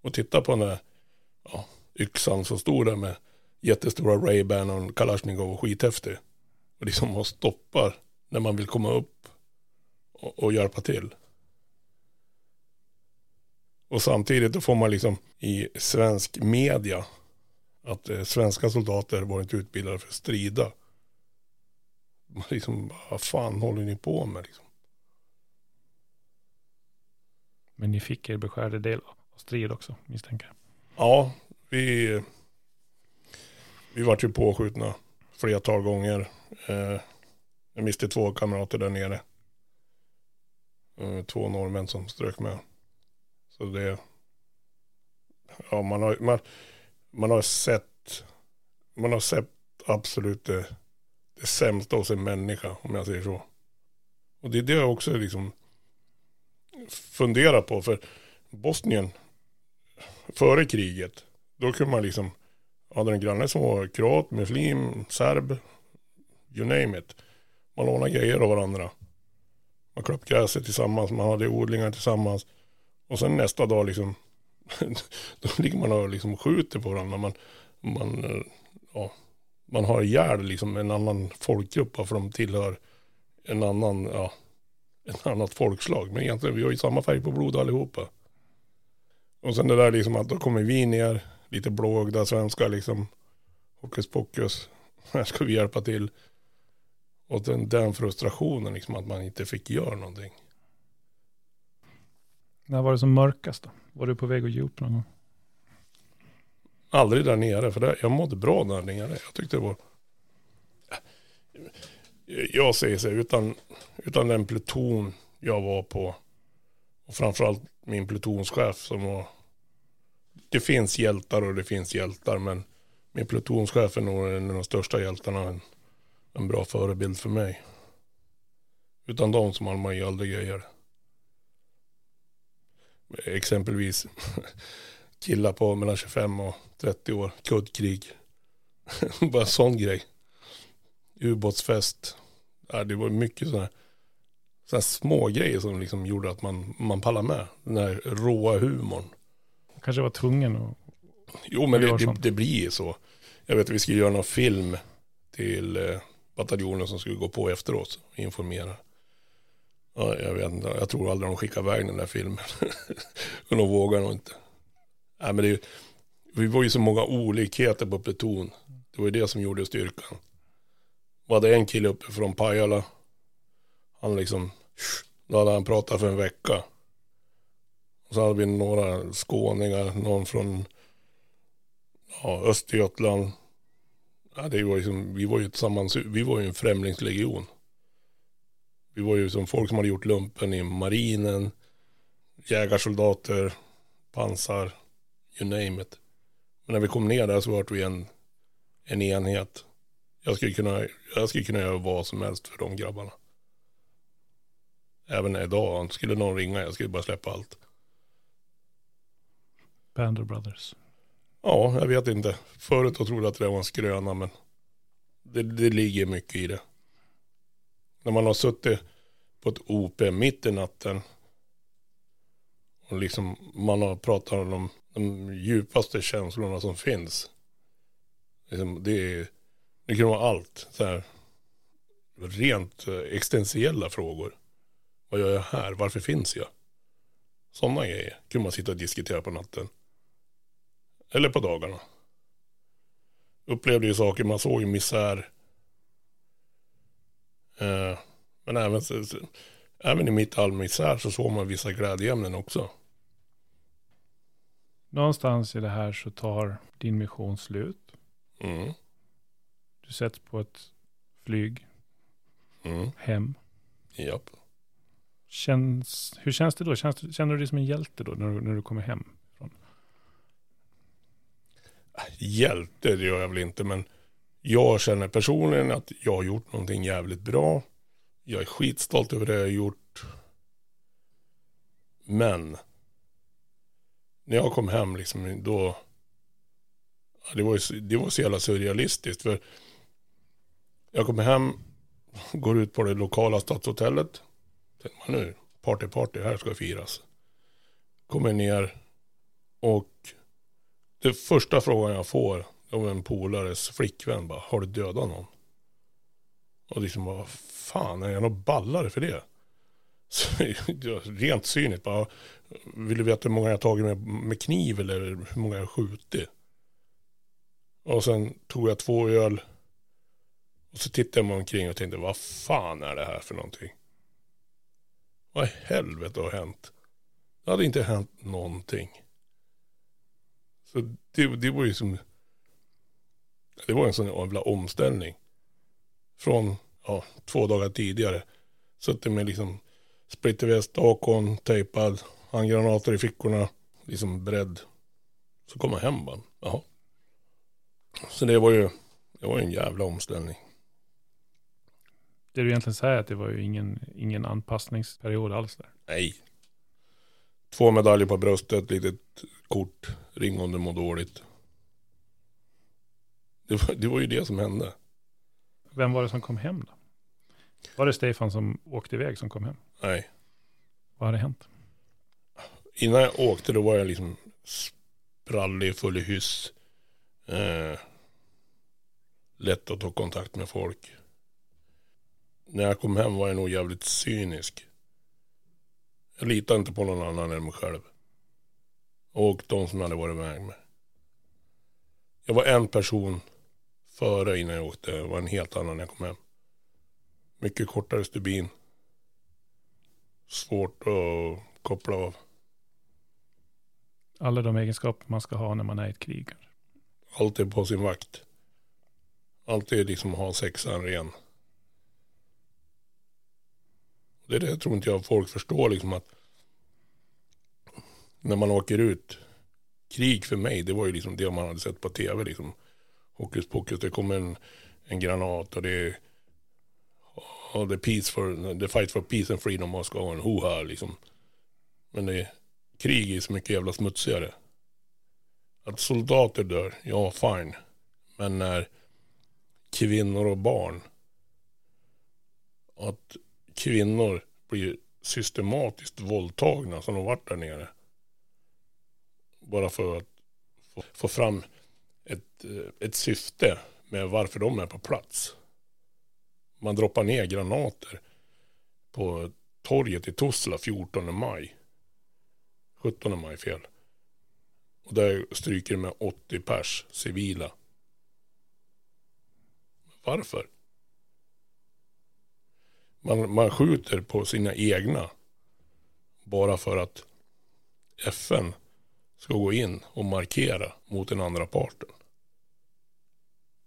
Och tittade på den där ja, yxan som stod där med jättestora Ray-Ban och en Kalashnikov och skithäftig. Och liksom man stoppar när man vill komma upp och, och hjälpa till. Och samtidigt då får man liksom i svensk media att eh, svenska soldater var inte utbildade för att strida. Man liksom, vad fan håller ni på med liksom? Men ni fick er beskärde del av strid också, misstänker jag. Ja, vi, vi vart ju påskjutna flertal gånger. Eh, jag miste två kamrater där nere. Eh, två norrmän som strök med. Så det, ja man har, man, man har sett, man har sett absolut det, det sämsta hos en människa om jag säger så. Och det är det jag också liksom funderar på för Bosnien före kriget då kunde man liksom hade en granne som var kroat, muslim, serb, you name it. Man lånade grejer av varandra. Man klöpp gräset tillsammans, man hade odlingar tillsammans. Och sen nästa dag liksom, då ligger man och liksom skjuter på varandra. Man, man, eh, ja, man har ihjäl liksom en annan folkgrupp för de tillhör en annan, ja, ett annat folkslag. Men egentligen, vi har ju samma färg på blod allihopa. Och sen det där liksom att då kommer vi ner, lite blåögda svenskar liksom. Hokus pokus, här ska vi hjälpa till. Och den, den frustrationen, liksom att man inte fick göra någonting. När var det som mörkast då? Var du på väg att ge upp någon gång? Aldrig där nere, för där, jag mådde bra där nere. Jag tyckte det var... Jag säger så, utan, utan den pluton jag var på och framförallt min plutonschef som var... Det finns hjältar och det finns hjältar, men min plutonchef är nog en av de största hjältarna. En, en bra förebild för mig. Utan dem som hade man ju aldrig grejer. Exempelvis killar på mellan 25 och 30 år, kuddkrig. Bara sån grej. Ubåtsfest. Ja, det var mycket sådana här små grejer som liksom gjorde att man, man pallade med. Den här råa humorn. Kanske var tvungen att... Jo, men det, det, det blir så. Jag vet att vi skulle göra någon film till eh, bataljonen som skulle gå på efter oss och informera. Ja, jag vet inte, jag tror aldrig de skickar iväg den där filmen. Men de vågar nog inte. Nej, men det, är vi var ju så många olikheter på pluton. Det var ju det som gjorde styrkan. Vi hade en kille uppe från Pajala. Han liksom, då hade han pratat för en vecka. Och så hade vi några skåningar, någon från ja, Östergötland. Ja, det var liksom, vi var ju tillsammans, vi var ju en främlingslegion. Vi var ju som folk som hade gjort lumpen i marinen, jägarsoldater, pansar, you name it. Men när vi kom ner där så var vi en, en enhet. Jag skulle, kunna, jag skulle kunna göra vad som helst för de grabbarna. Även idag, skulle någon ringa, jag skulle bara släppa allt. Band Brothers. Ja, jag vet inte. Förut jag trodde jag att det var en skröna, men det, det ligger mycket i det. När man har suttit på ett OP mitt i natten och liksom man har pratat om de, de djupaste känslorna som finns. Liksom, det, är, det kan vara allt. Så här, rent eh, existentiella frågor. Vad gör jag här? Varför finns jag? Sådana grejer kunde man sitta och diskutera på natten. Eller på dagarna. Upplevde ju saker, man såg ju misär. Eh, men även, även i mitt all misär så såg man vissa glädjeämnen också. Någonstans i det här så tar din mission slut. Mm. Du sätts på ett flyg Mm. hem. Japp. Känns, hur känns det då? Känns, känner du dig som en hjälte då när du, när du kommer hem? Hjälte det gör jag väl inte men jag känner personligen att jag har gjort någonting jävligt bra. Jag är skitstolt över det jag har gjort. Men när jag kom hem liksom då det var, ju, så- det var så jävla surrealistiskt för jag kommer hem går ut på det lokala stadshotellet. Tänker man nu, party party, här ska firas. Kommer ner och det första frågan jag får av en polares flickvän bara, har du dödat någon? Och liksom, vad fan, är jag någon ballare för det? Så, rent cyniskt bara, vill du veta hur många jag har tagit med, med kniv eller hur många jag har skjutit? Och sen tog jag två öl. Och så tittade jag mig omkring och tänkte, vad fan är det här för någonting? Vad i helvete har hänt? Det hade inte hänt någonting. Så det, det var ju som, det var en sån jävla omställning. Från, ja, två dagar tidigare. Suttit med liksom splitterväst, akon, tejpad, handgranater i fickorna, liksom beredd. Så kom man hem bara, jaha. Så det var ju, det var en jävla omställning. Det du egentligen säger är att det var ju ingen, ingen anpassningsperiod alls där. Nej. Två medaljer på bröstet, litet kort, ring om du mår dåligt. Det var, det var ju det som hände. Vem var det som kom hem då? Var det Stefan som åkte iväg som kom hem? Nej. Vad hade hänt? Innan jag åkte då var jag liksom sprallig, full i hyss. Eh, lätt att ta kontakt med folk. När jag kom hem var jag nog jävligt cynisk. Jag litade inte på någon annan än mig själv. Och de som jag hade varit med med. Jag var en person före innan jag åkte. Var en helt annan när jag kom hem. Mycket kortare stubin. Svårt att koppla av. Alla de egenskaper man ska ha när man är i ett krig. Alltid på sin vakt. Alltid liksom ha sexan ren. Det är det jag tror inte jag folk förstår liksom att när man åker ut. Krig för mig, det var ju liksom det man hade sett på tv liksom. Hokus pokus, det kommer en, en granat och det är och the, peace for, the fight for peace and freedom och ska ha en hoha liksom. Men det, krig är så mycket jävla smutsigare. Att soldater dör, ja fine. Men när kvinnor och barn. Att kvinnor blir systematiskt våldtagna som de varit där nere. Bara för att få, få fram ett, eh, ett syfte med varför de är på plats. Man droppar ner granater på torget i Tuzla 14 maj. 17 maj fel. Och där stryker de med 80 pers civila. Varför? Man, man skjuter på sina egna. Bara för att FN ska gå in och markera mot den andra parten.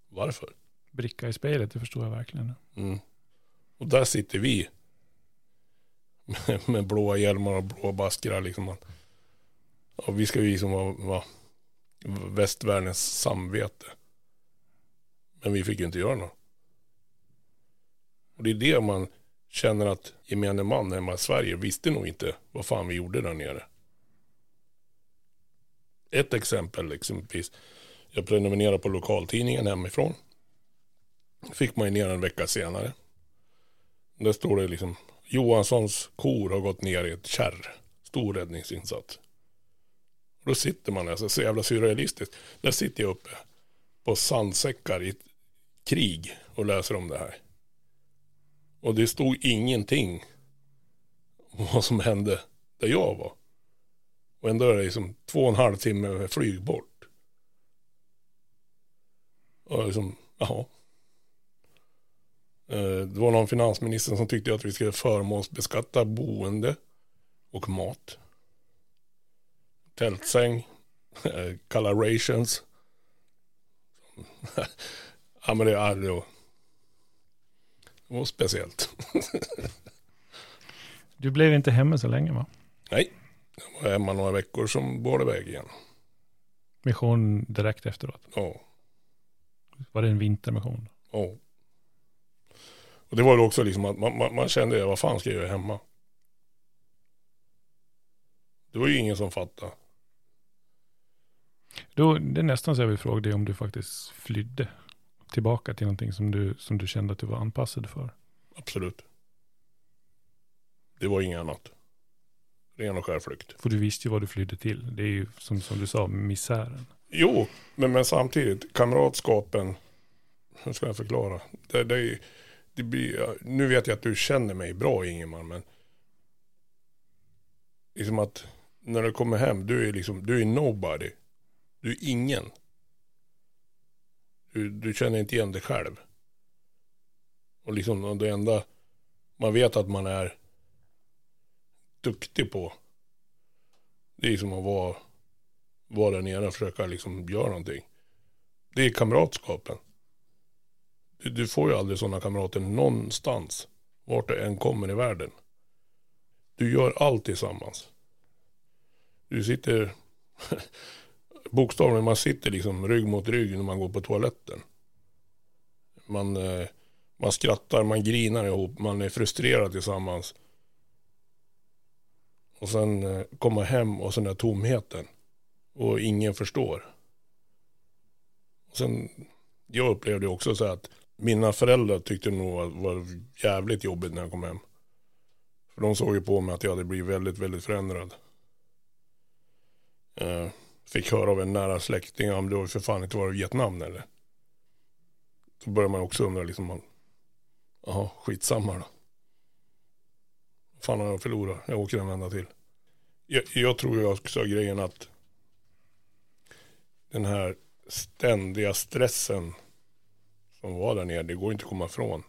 Varför? Bricka i spelet, det förstår jag verkligen. Mm. Och där sitter vi. Med, med blåa hjälmar och blåa baskrar liksom. Vi ska ju liksom vara, vara västvärldens samvete. Men vi fick ju inte göra något. Och det är det man känner att gemene man hemma i Sverige visste nog inte vad fan vi gjorde där nere. Ett exempel liksom, exempelvis. Jag prenumererar på lokaltidningen hemifrån. Fick man ju ner en vecka senare. Där står det liksom Johanssons kor har gått ner i ett kärr. Stor räddningsinsats. Då sitter man alltså så jävla surrealistiskt. Där sitter jag uppe på sandsäckar i ett krig och läser om det här. Och det stod ingenting om vad som hände där jag var. Och ändå är det liksom två och en halv timme med flyg bort. Och liksom, jaha. Eh, det var någon finansminister som tyckte att vi skulle förmånsbeskatta boende och mat. Tältsäng, kalla rations. ja men det, var, det var speciellt. du blev inte hemma så länge va? Nej, jag var hemma några veckor som bar iväg igen. Mission direkt efteråt? Ja. Var det en vintermission? Ja. Och det var ju också liksom att man, man, man kände, vad fan ska jag göra hemma? Det var ju ingen som fattade. Då, det är nästan så jag vill fråga dig om du faktiskt flydde tillbaka till någonting som du, som du kände att du var anpassad för. Absolut. Det var inget annat. Ren och skär flykt. För du visste ju vad du flydde till. Det är ju som, som du sa, misären. Jo, men, men samtidigt, kamratskapen, hur ska jag förklara? Det, det, det blir, nu vet jag att du känner mig bra Ingemar, men liksom att när du kommer hem, du är liksom, du är nobody. Du är ingen. Du, du känner inte igen dig själv. Och liksom det enda man vet att man är duktig på. Det är som att vara, vara där nere och försöka liksom göra någonting. Det är kamratskapen. Du, du får ju aldrig sådana kamrater någonstans. Vart du än kommer i världen. Du gör allt tillsammans. Du sitter bokstavligen, man sitter liksom rygg mot rygg när man går på toaletten. Man, eh, man skrattar, man grinar ihop, man är frustrerad tillsammans. Och sen eh, komma hem och sen den där tomheten. Och ingen förstår. Och sen, jag upplevde också så att mina föräldrar tyckte nog att det var jävligt jobbigt när jag kom hem. För de såg ju på mig att jag hade blivit väldigt, väldigt förändrad. Eh, fick höra av en nära släkting om du har för fan inte varit i Vietnam eller? Då börjar man också undra liksom, jaha, skitsamma då. Vad fan har jag förlorat? Jag åker en vända till. Jag, jag tror jag också grejen att den här ständiga stressen som var där nere, det går inte att komma ifrån.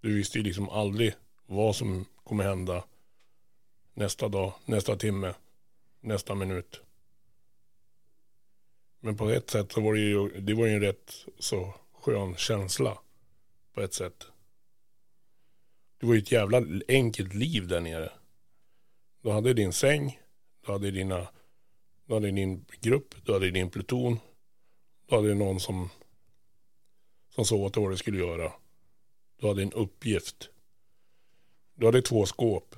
Du visste ju liksom aldrig vad som kommer hända nästa dag, nästa timme, nästa minut. Men på ett sätt så var det ju, det var ju en rätt så skön känsla. På ett sätt. Det var ju ett jävla enkelt liv där nere. Du hade din säng, du hade dina, du hade din grupp, du hade din pluton. Du hade någon som, som sa åt vad du skulle göra. Du hade en uppgift. Du hade två skåp.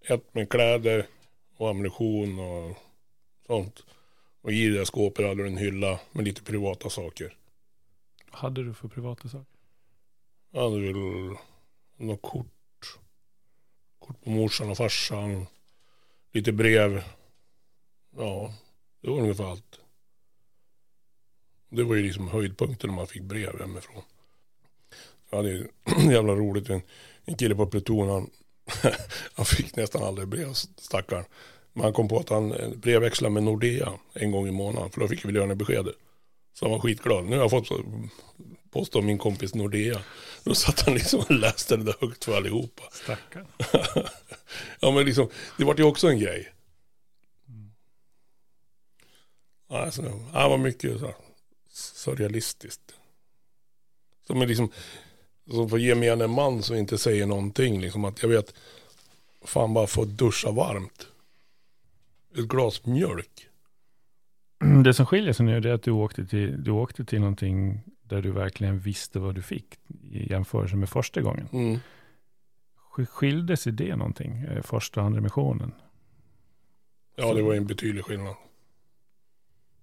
Ett med kläder och ammunition och sånt. Och i det skåpet hade du en hylla med lite privata saker. Vad hade du för privata saker? Jag hade väl något kort. Kort på morsan och farsan. Lite brev. Ja, det var ungefär allt. Det var ju liksom höjdpunkten när man fick brev hemifrån. Jag hade ju jävla roligt. En, en kille på pluton, han, han fick nästan aldrig brev, stackaren. Men han kom på att han eh, brevväxlade med Nordea en gång i månaden. För då fick vi lönebeskedet. Så han var skitglad. Nu har jag fått post av min kompis Nordea. Då satt han liksom och läste det där högt för allihopa. Stackarn. ja men liksom, det var ju också en grej. Alltså, det var mycket så, här, surrealistiskt. Som är liksom, som för gemene man som inte säger någonting. Liksom att jag vet, fan bara få duscha varmt. Ett glas mjölk. Det som skiljer sig nu är att du åkte, till, du åkte till någonting där du verkligen visste vad du fick i jämförelse med första gången. Mm. Sk- Skilde sig det någonting, eh, första och andra missionen? Ja, det var en betydlig skillnad.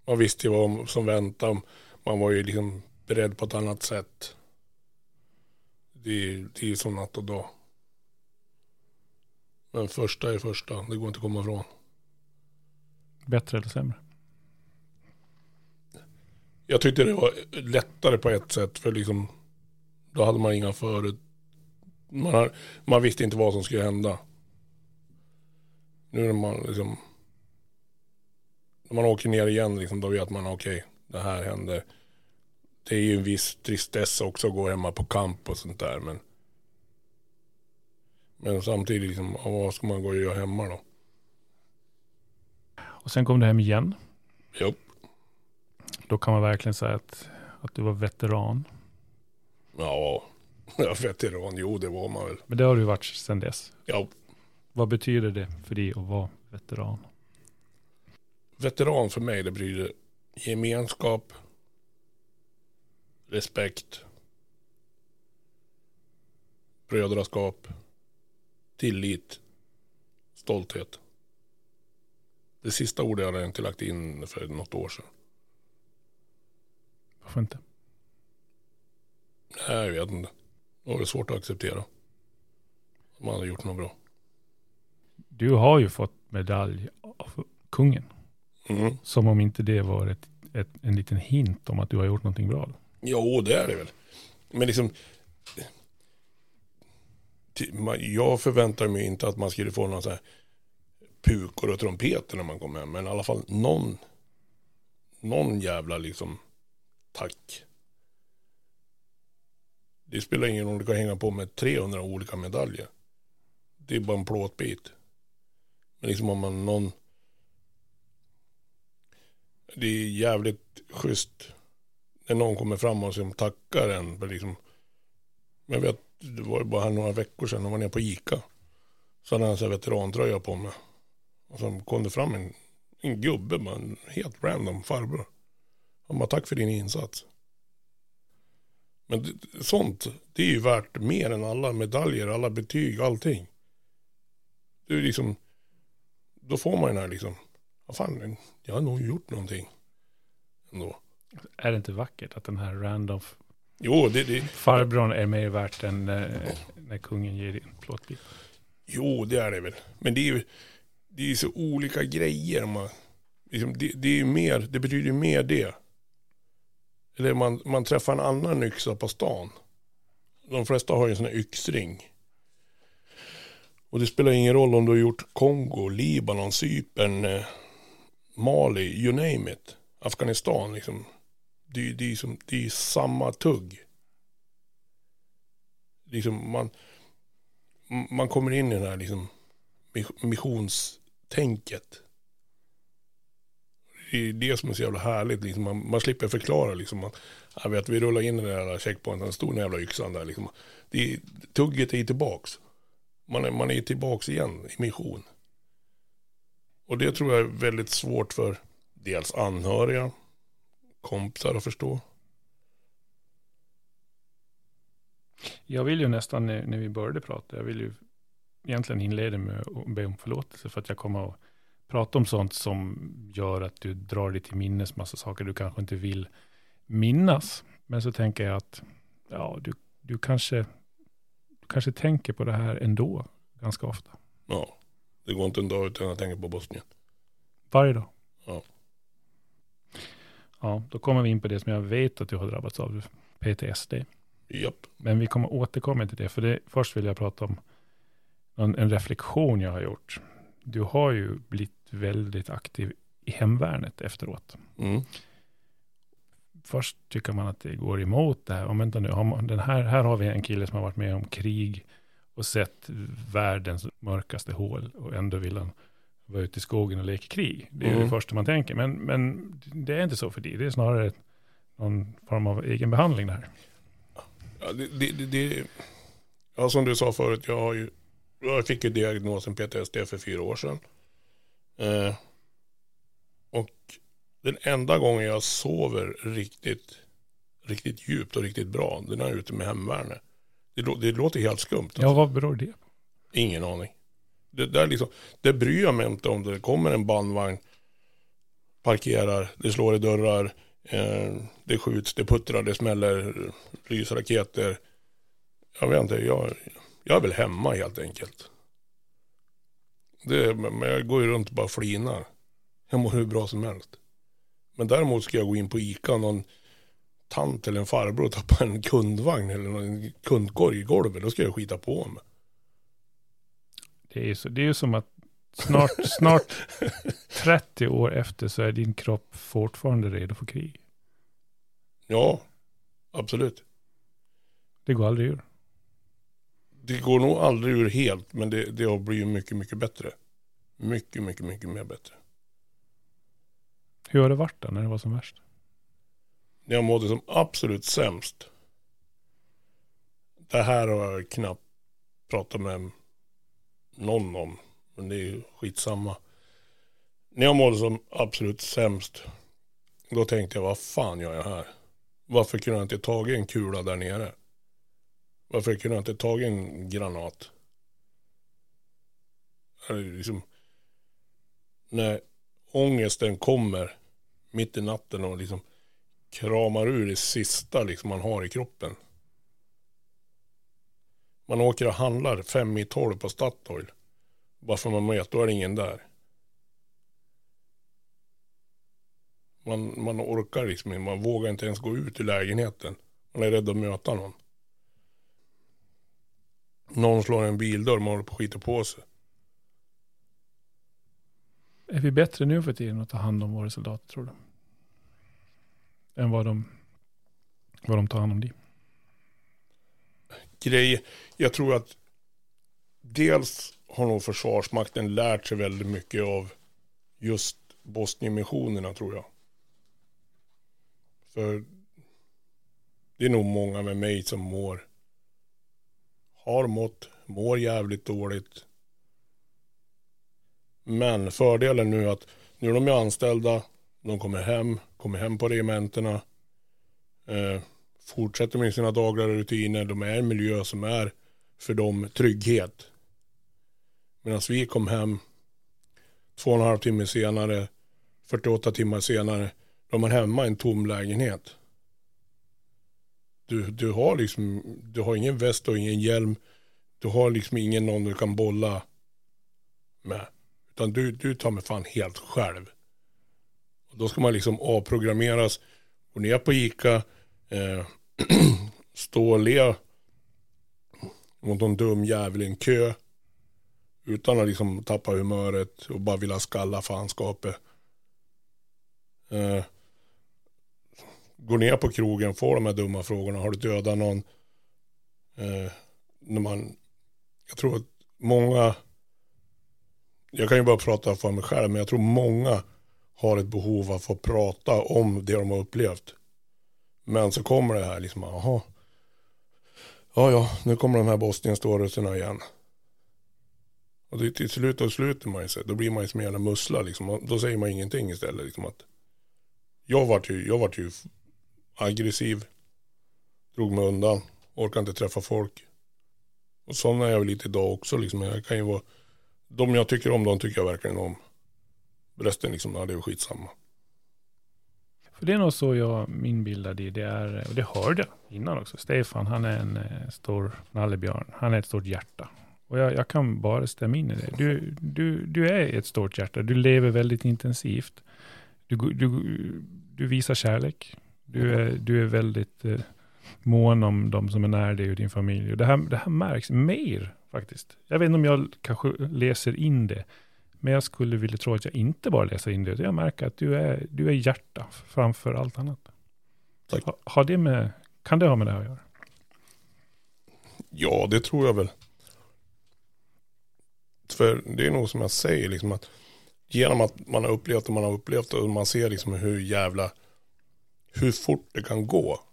Man visste ju vad som väntade. Man var ju liksom beredd på ett annat sätt. Det är, det är som natt och dag. Men första är första. Det går inte att komma ifrån. Bättre eller sämre? Jag tyckte det var lättare på ett sätt. För liksom, då hade man inga förut. Man, har, man visste inte vad som skulle hända. Nu när man liksom. När man åker ner igen liksom, då vet man okej, det här händer. Det är ju en viss tristess också att gå hemma på kamp och sånt där. Men, men samtidigt, liksom, vad ska man gå och göra hemma då? Och sen kom du hem igen. Jo, Då kan man verkligen säga att, att du var veteran. ja, jag veteran, jo det var man väl. Men det har du varit sedan dess. Ja, Vad betyder det för dig att vara veteran? veteran för mig det betyder gemenskap, respekt, brödraskap, tillit, stolthet. Det sista ordet hade jag inte lagt in för något år sedan. Varför inte? Nej, jag vet inte. Det var svårt att acceptera. Man hade gjort något bra. Du har ju fått medalj av kungen. Mm. Som om inte det var ett, ett, en liten hint om att du har gjort någonting bra. Jo, det är det väl. Men liksom. Jag förväntar mig inte att man skulle få någon så här pukor och trumpeter när man kommer hem. Men i alla fall någon. Någon jävla liksom tack. Det spelar ingen roll om du kan hänga på med 300 olika medaljer. Det är bara en plåtbit. Men liksom om man någon. Det är jävligt schysst när någon kommer fram och som tackar en. För liksom, jag vet, det var bara här några veckor sedan, jag var nere på Ica. Så hade han en veterantröja på mig. Och så kom det fram en, en gubbe, bara en helt random farbror. Han bara, tack för din insats. Men det, sånt, det är ju värt mer än alla medaljer, alla betyg, allting. Det är liksom, då får man den här liksom, vad fan, jag har nog gjort någonting. Ändå. Är det inte vackert att den här random Jo, det, det, farbrorn är mer värt än eh, när kungen ger en plåtbit? Jo, det är det väl. Men det är ju det är så olika grejer. Man, liksom, det, det, är ju mer, det betyder mer det. Eller man, man träffar en annan yxa på stan. De flesta har ju en sån här yxring. Och det spelar ingen roll om du har gjort Kongo, Libanon, Cypern, eh, Mali, you name it. Afghanistan liksom. Det, är- det, är som, det är samma tugg. liksom man, man kommer in i det här liksom missionstänket. Det är det som är så jävla härligt. Liksom man, man slipper förklara. Liksom, Man, jag vet, vi rullar in i den där checkpointen, en stor jävla yxan där. Liksom. Det, tugget är tillbaks. Man är, man är tillbaks igen i mission. Och det tror jag är väldigt svårt för dels anhöriga, kompisar att förstå. Jag vill ju nästan när vi började prata, jag vill ju egentligen inleda med att be om förlåtelse för att jag kommer att prata om sånt som gör att du drar dig till minnes massa saker du kanske inte vill minnas. Men så tänker jag att ja, du, du, kanske, du kanske tänker på det här ändå ganska ofta. Ja, det går inte en dag utan att tänka på Bosnien. Varje dag? Ja. Ja, då kommer vi in på det som jag vet att du har drabbats av, PTSD. Japp. Men vi kommer återkomma till det, för det, först vill jag prata om en, en reflektion jag har gjort. Du har ju blivit väldigt aktiv i hemvärnet efteråt. Mm. Först tycker man att det går emot det här. Om vänta nu, har man, den här, här har vi en kille som har varit med om krig och sett världens mörkaste hål och ändå vill han vara ute i skogen och leka krig. Det är mm. det första man tänker. Men, men det är inte så för dig. Det är snarare någon form av egen behandling det här. Ja, det, det, det, ja, som du sa förut, jag, har ju, jag fick ju diagnosen PTSD för fyra år sedan. Eh, och den enda gången jag sover riktigt, riktigt djupt och riktigt bra, det är ute med hemvärnet. Det, det låter helt skumt. Alltså. Ja, vad beror det på? Ingen aning. Det, där liksom, det bryr jag mig inte om det kommer en bandvagn, parkerar, det slår i dörrar, eh, det skjuts, det puttrar, det smäller, lysraketer. Jag vet inte, jag, jag är väl hemma helt enkelt. Det, men jag går ju runt och bara flinar. Jag mår hur bra som helst. Men däremot ska jag gå in på ICA, någon tant eller en farbror och tappa en kundvagn eller en kundkorg i golvet. Då ska jag skita på mig. Det är ju så, det är som att snart, snart 30 år efter så är din kropp fortfarande redo för krig. Ja, absolut. Det går aldrig ur. Det går nog aldrig ur helt, men det, det har blivit mycket, mycket bättre. Mycket, mycket, mycket mer bättre. Hur har det varit då, när det var som värst? När jag mådde som absolut sämst. Det här har jag knappt pratat med någon om. Men det är ju skitsamma. När jag mådde som absolut sämst. Då tänkte jag, vad fan gör jag här? Varför kunde jag inte tagit en kula där nere? Varför kunde jag inte tagit en granat? Liksom, när ångesten kommer mitt i natten och liksom kramar ur det sista liksom man har i kroppen. Man åker och handlar fem i tolv på Statoil. Bara för man vet, då är det ingen där. Man, man orkar liksom man vågar inte ens gå ut ur lägenheten. Man är rädd att möta någon. Någon slår en bildörr, man håller på att skita på sig. Är vi bättre nu för tiden att ta hand om våra soldater, tror du? Än vad de, vad de tar hand om dig? Grej, jag tror att dels har nog Försvarsmakten lärt sig väldigt mycket av just Bosnienmissionerna tror jag. För det är nog många med mig som mår, har mått, mår jävligt dåligt. Men fördelen nu är att nu är de anställda, de kommer hem, kommer hem på regementena, eh, fortsätter med sina dagliga rutiner, de är i en miljö som är för dem trygghet. Medan vi kom hem två och en halv timme senare, 48 timmar senare, de är hemma i en tom lägenhet. Du, du har liksom, du har ingen väst och ingen hjälm. Du har liksom ingen någon du kan bolla med. Utan du, du tar med fan helt själv. Och då ska man liksom avprogrammeras, gå ner på Ica, eh, stå och le mot någon dum jävel i en kö. Utan att liksom tappa humöret och bara vilja skalla fanskapet. Eh, Går ner på krogen, får de här dumma frågorna. Har du dödat någon? Eh, när man, jag tror att många, jag kan ju bara prata för mig själv, men jag tror många har ett behov av att få prata om det de har upplevt. Men så kommer det här liksom, jaha, ja ja, nu kommer de här Bosnien-storelserna igen. Och det, till slut då sluter man ju sig, då blir man ju som en jävla mussla liksom. Då säger man ingenting istället liksom att jag vart ju, jag vart ju aggressiv, drog mig undan, orkade inte träffa folk. Och sån är jag väl lite idag också liksom. Jag kan ju vara, de jag tycker om, de tycker jag verkligen om. Resten liksom, ja det är skitsamma. För det är nog så jag, min bild av det, det är, och det hörde jag innan också. Stefan, han är en eh, stor nallebjörn. Han är ett stort hjärta. Och jag, jag, kan bara stämma in i det. Du, du, du är ett stort hjärta. Du lever väldigt intensivt. Du, du, du visar kärlek. Du är, du är väldigt eh, mån om de som är nära dig och din familj. Och det, här, det här märks mer faktiskt. Jag vet inte om jag kanske läser in det. Men jag skulle vilja tro att jag inte bara läser in det. Jag märker att du är, du är hjärta framför allt annat. Tack. Ha, har det med, kan det ha med det att göra? Ja, det tror jag väl. För det är nog som jag säger, liksom att genom att man har upplevt det man har upplevt och man ser liksom hur jävla, hur fort det kan gå.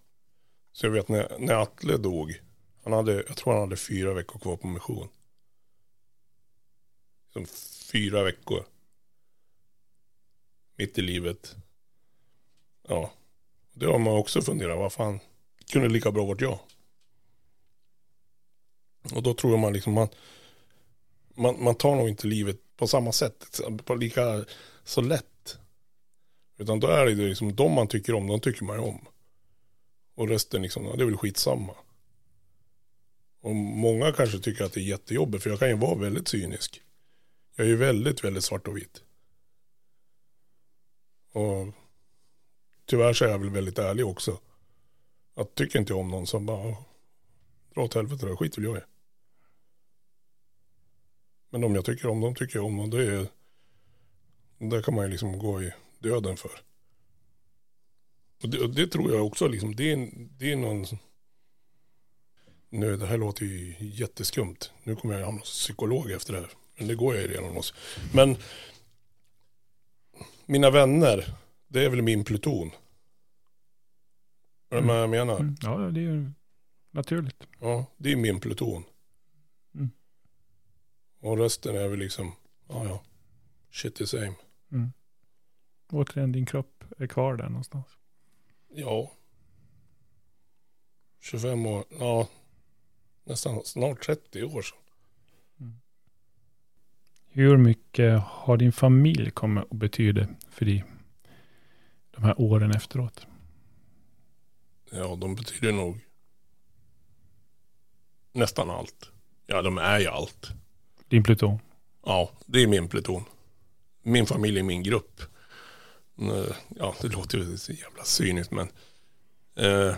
Så jag vet när, när Atle dog, han hade, jag tror han hade fyra veckor kvar på mission. Som fyra veckor. Mitt i livet. Ja. Det har man också funderat, vad fan, kunde lika bra varit jag. Och då tror jag man liksom, man, man, man tar nog inte livet på samma sätt, på lika så lätt. Utan då är det liksom de man tycker om, de tycker man ju om. Och resten liksom, det är väl skitsamma. Och många kanske tycker att det är jättejobbigt, för jag kan ju vara väldigt cynisk. Jag är ju väldigt, väldigt svart och vit. Och tyvärr så är jag väl väldigt ärlig också. Att tycker inte jag om någon så bara, dra åt helvete då, skit vill jag i. Men de jag tycker om, de tycker jag om. dem. det är, där kan man ju liksom gå i döden för. Och det, och det tror jag också, liksom, det, är, det är någon... Nu, det här låter ju jätteskumt. Nu kommer jag hamna hos psykolog efter det här. Men det går jag ju redan hos. Men mina vänner, det är väl min pluton. Är du med jag menar? Mm. Ja, det är ju naturligt. Ja, det är min pluton. Mm. Och resten är väl liksom, ja ja, shit the same. Mm. Återigen, din kropp är kvar där någonstans. Ja. 25 år, ja. Nästan snart 30 år sedan. Hur mycket har din familj kommit att betyda för dig de här åren efteråt? Ja, de betyder nog nästan allt. Ja, de är ju allt. Din pluton? Ja, det är min pluton. Min familj är min grupp. Eh, ja, det låter ju så jävla cyniskt men. Eh,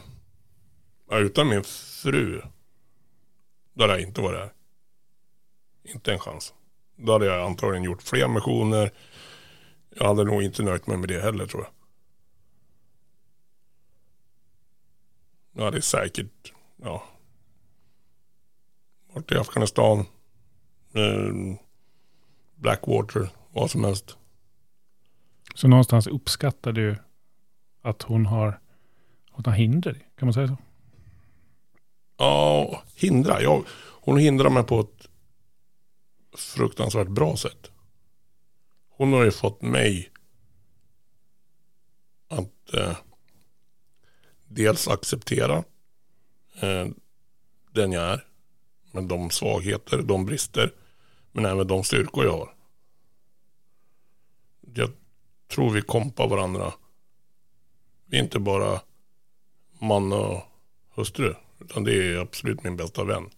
utan min fru. Då hade jag inte varit här. Inte en chans. Då hade jag antagligen gjort fler missioner. Jag hade nog inte nöjt mig med det heller tror jag. Jag hade säkert, ja. Varit i Afghanistan. Eh, Blackwater, vad som helst. Så någonstans uppskattar du att hon har, hon har hinder. Kan man säga så? Ja, hindra. Jag, hon hindrar mig på ett fruktansvärt bra sätt. Hon har ju fått mig att eh, dels acceptera eh, den jag är. Med de svagheter, de brister. Men även de styrkor jag har. Jag tror vi kompar varandra. Vi är inte bara man och hustru. Utan det är absolut min bästa vän.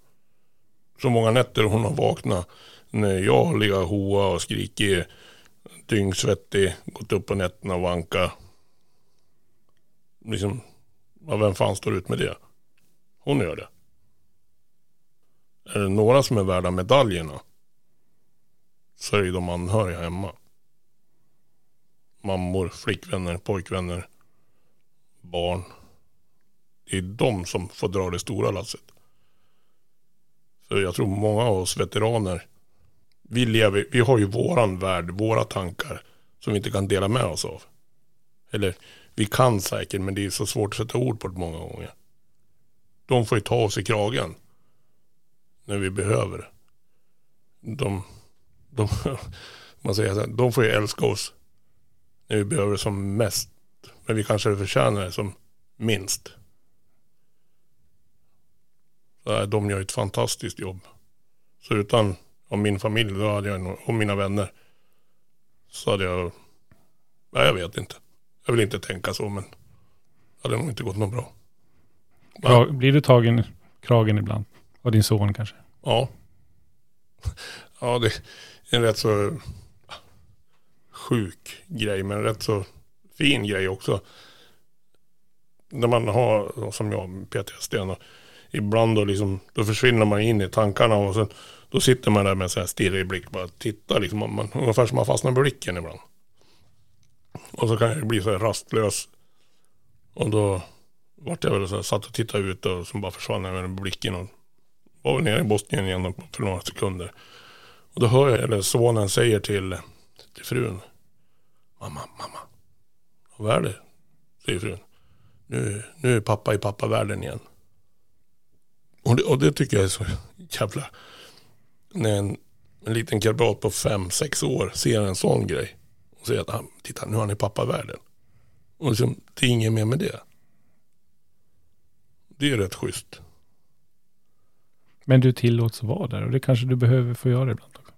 Så många nätter hon har vaknat när jag har legat och hoa och skrikit dyngsvettig, gått upp på nätterna och vanka. Liksom, ja, vem fan står ut med det? Hon gör det. Är det några som är värda medaljerna så är det de anhöriga hemma. Mammor, flickvänner, pojkvänner, barn. Det är de som får dra det stora lasset. För jag tror många av oss veteraner, vi, lever, vi har ju våran värld, våra tankar som vi inte kan dela med oss av. Eller vi kan säkert, men det är så svårt att sätta ord på det många gånger. De får ju ta oss i kragen när vi behöver. De, de, man säger så här, de får ju älska oss när vi behöver det som mest. Men vi kanske förtjänar det som minst. Så de gör ett fantastiskt jobb. Så utan om min familj då hade jag, och mina vänner så hade jag, nej jag vet inte. Jag vill inte tänka så men det hade nog inte gått något bra. Kra- Blir du tagen i kragen ibland? Av din son kanske? Ja. Ja, det är en rätt så sjuk grej, men rätt så fin grej också. När man har, som jag, PTSD, ibland då, liksom, då försvinner man in i tankarna och sen då sitter man där med en stirrig blick, bara tittar liksom, man, ungefär som man fastnar med blicken ibland. Och så kan jag bli så här rastlös. Och då vart jag väl så här, satt och tittade ut och så bara försvann jag med blicken och var nere i Bosnien igen för några sekunder. Och då hör jag, eller sonen säger till, till frun. Mamma, mamma. Vad är det? Säger frun. Nu, nu är pappa i pappavärlden igen. Och det, och det tycker jag är så jävla... När en, en liten krabat på fem, sex år ser en sån grej. Och säger att ah, titta nu är han i pappavärlden. Och liksom, det är inget mer med det. Det är rätt schysst. Men du tillåts vara där och det kanske du behöver få göra ibland också.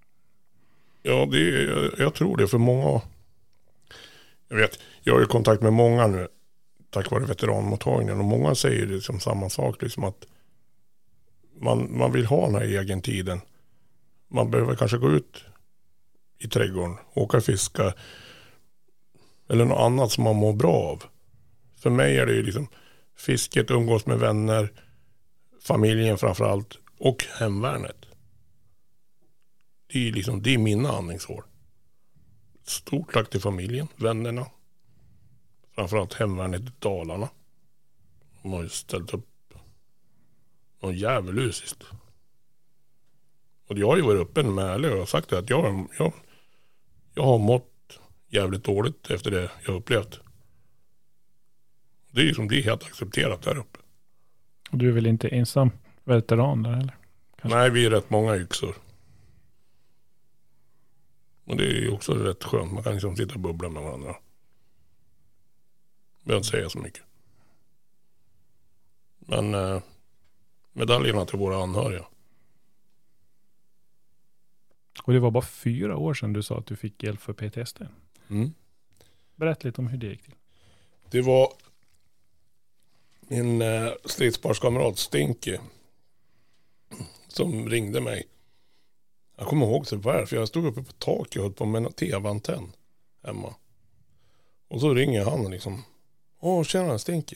Ja, det jag, jag tror det för många. Jag vet, jag har ju kontakt med många nu tack vare veteranmottagningen och många säger liksom samma sak, liksom att man, man vill ha den här egen tiden. Man behöver kanske gå ut i trädgården, åka fiska eller något annat som man mår bra av. För mig är det ju liksom fisket, umgås med vänner, familjen framför allt, och hemvärnet. Det är, liksom, det är mina andningshål. Stort tack till familjen, vännerna. Framförallt hemvärnet i Dalarna. De har ju ställt upp något djävulusiskt. Och jag har ju varit öppen med ärlig och sagt att jag, jag, jag har mått jävligt dåligt efter det jag upplevt. Det är ju som det är helt accepterat där uppe. Och du är väl inte ensam veteran där eller? Kanske. Nej, vi är rätt många yxor. Och det är ju också rätt skönt. Man kan liksom sitta och bubbla med varandra. Behöver inte säga så mycket. Men eh, medaljerna till våra anhöriga. Och det var bara fyra år sedan du sa att du fick hjälp för PTSD. Mm. Berätta lite om hur det gick till. Det var min eh, stridsparskamrat Stinky som ringde mig. Jag kommer ihåg typ det väl, för jag stod uppe på taket och höll på med en tv-antenn hemma. Och så ringer han liksom. Åh, tjena Stinky.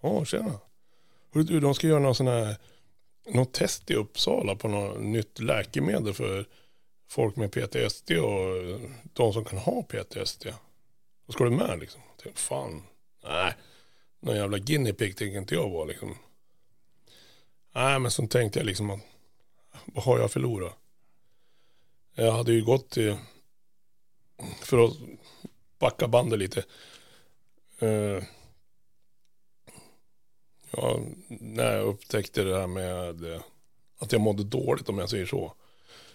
Åh, tjena. Hörru du, de ska göra någon sån här, något test i Uppsala på något nytt läkemedel för folk med PTSD och de som kan ha PTSD. Då ska du med liksom. Jag tänkte, fan, nej, någon jävla guinea pig tänker inte jag vara liksom. Nej, men så tänkte jag liksom att vad har jag förlorat? Jag hade ju gått till, för att backa bandet lite. Eh, ja, när jag upptäckte det här med eh, att jag mådde dåligt om jag säger så.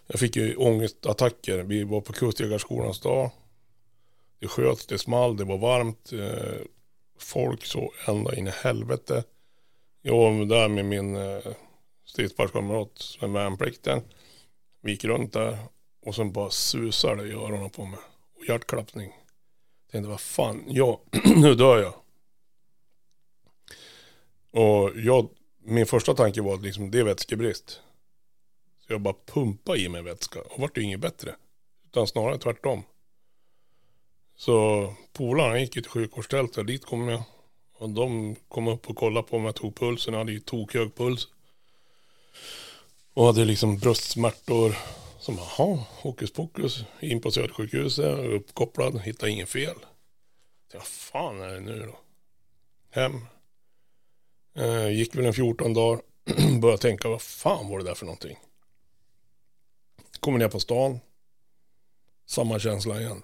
Jag fick ju ångestattacker. Vi var på Kustjägarskolans dag. Det sköts, det small, det var varmt. Eh, folk så ända in i helvete. Jag var där med min eh, stridsparskamrat med värnplikten. Vi gick runt där och sen bara susar det i öronen på mig. Och hjärtklappning. Jag tänkte vad fan, ja, nu dör jag. Och jag, min första tanke var att liksom, det är vätskebrist. Så jag bara pumpade i mig vätska och vart det inget bättre. Utan snarare tvärtom. Så polarna gick ju till sjukvårdstältet, dit kom jag. Och de kom upp och kollade på mig, tog pulsen, jag hade ju tokhög puls. Och hade liksom bröstsmärtor. Som, jaha, hokus pokus, in på Södersjukhuset, uppkopplad, hittade ingen fel. Så, vad fan är det nu då? Hem. Eh, gick väl en 14 dagar, började tänka, vad fan var det där för någonting? kommer ner på stan. Samma känsla igen.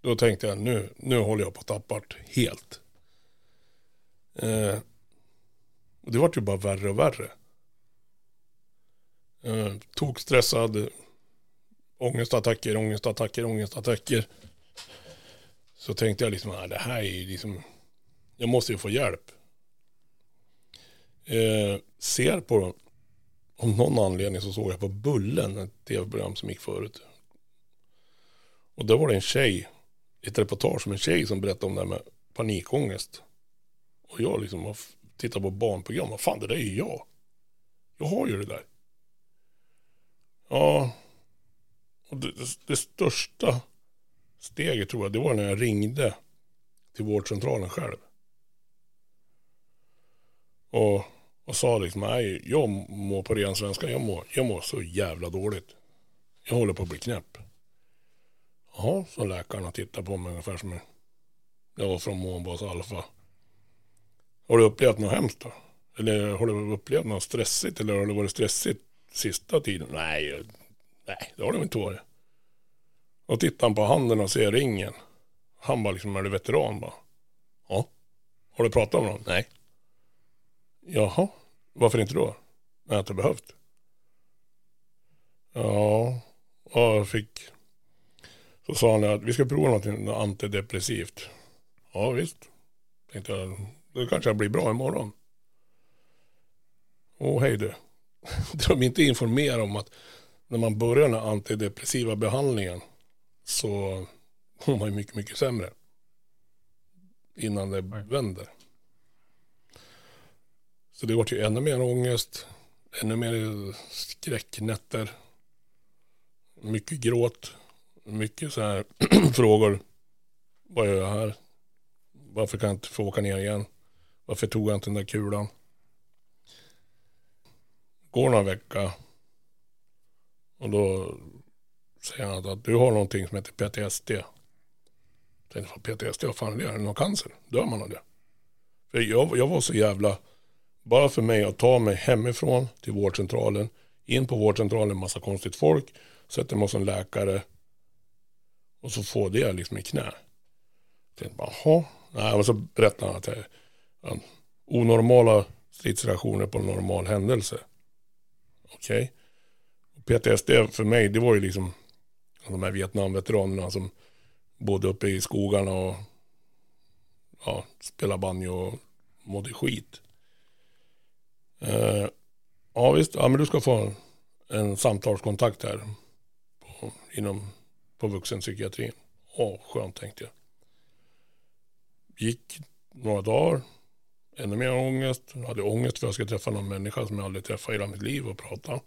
Då tänkte jag nu, nu håller jag på att tappa det helt. Eh, och det vart ju bara värre och värre. Eh, ångestattacker, ångestattacker, ångestattacker. Så tänkte jag liksom, ah, det här är liksom, jag måste ju få hjälp. Eh, ser på, om någon anledning så såg jag på Bullen, ett tv-program som gick förut. Och då var det en tjej, ett reportage om en tjej som berättade om det här med panikångest. Och jag liksom tittar på barnprogram, vad fan det där är ju jag. Jag har ju det där. Ja, och det, det, största steget tror jag, det var när jag ringde till vårdcentralen själv. Och, och sa liksom, nej, jag mår på ren svenska, jag mår, jag mår så jävla dåligt. Jag håller på att bli knäpp. Jaha, så läkarna tittar på mig ungefär som jag var från Månbas Alfa. Har du upplevt något hemskt då? Eller har du upplevt något stressigt? Eller har det varit stressigt sista tiden? Nej, nej det har de inte varit. Och tittar han på handen och ser ringen. Han bara liksom, är du veteran? Bara, ja. Har du pratat med någon? Nej. Jaha, varför inte då? Jag har inte behövt. Ja, och jag fick. Så sa han att vi ska prova något antidepressivt. Ja visst. Tänkte jag, det kanske blir bra imorgon. Åh hej du. De inte informerar om att när man börjar den antidepressiva behandlingen så mår man ju mycket, mycket sämre. Innan det vänder. Så det vart ju ännu mer ångest, ännu mer skräcknätter, mycket gråt, mycket så här frågor. Vad gör jag här? Varför kan jag inte få åka ner igen? Varför tog jag inte den där kulan? Går några vecka och då säger han att du har någonting som heter PTSD. Jag tänkte, PTSD, vad fan är det? Är det någon cancer? Dör man av det? För jag, jag var så jävla, bara för mig att ta mig hemifrån till vårdcentralen, in på vårdcentralen, massa konstigt folk, sätter mig hos en läkare och så får det liksom i knä. Jag tänkte bara, jaha. Nej, men så berättar han att det är onormala stridsreaktioner på en normal händelse. Okej. Okay. PTSD för mig, det var ju liksom de här Vietnamveteranerna som bodde uppe i skogarna och ja, spelade banjo och mådde skit. Eh, ja visst, ja, men du ska få en samtalskontakt här på, inom, på vuxenpsykiatrin. Åh, skönt tänkte jag. Gick några dagar, ännu mer ångest. Jag hade ångest för att jag skulle träffa någon människa som jag aldrig träffat i hela mitt liv och prata.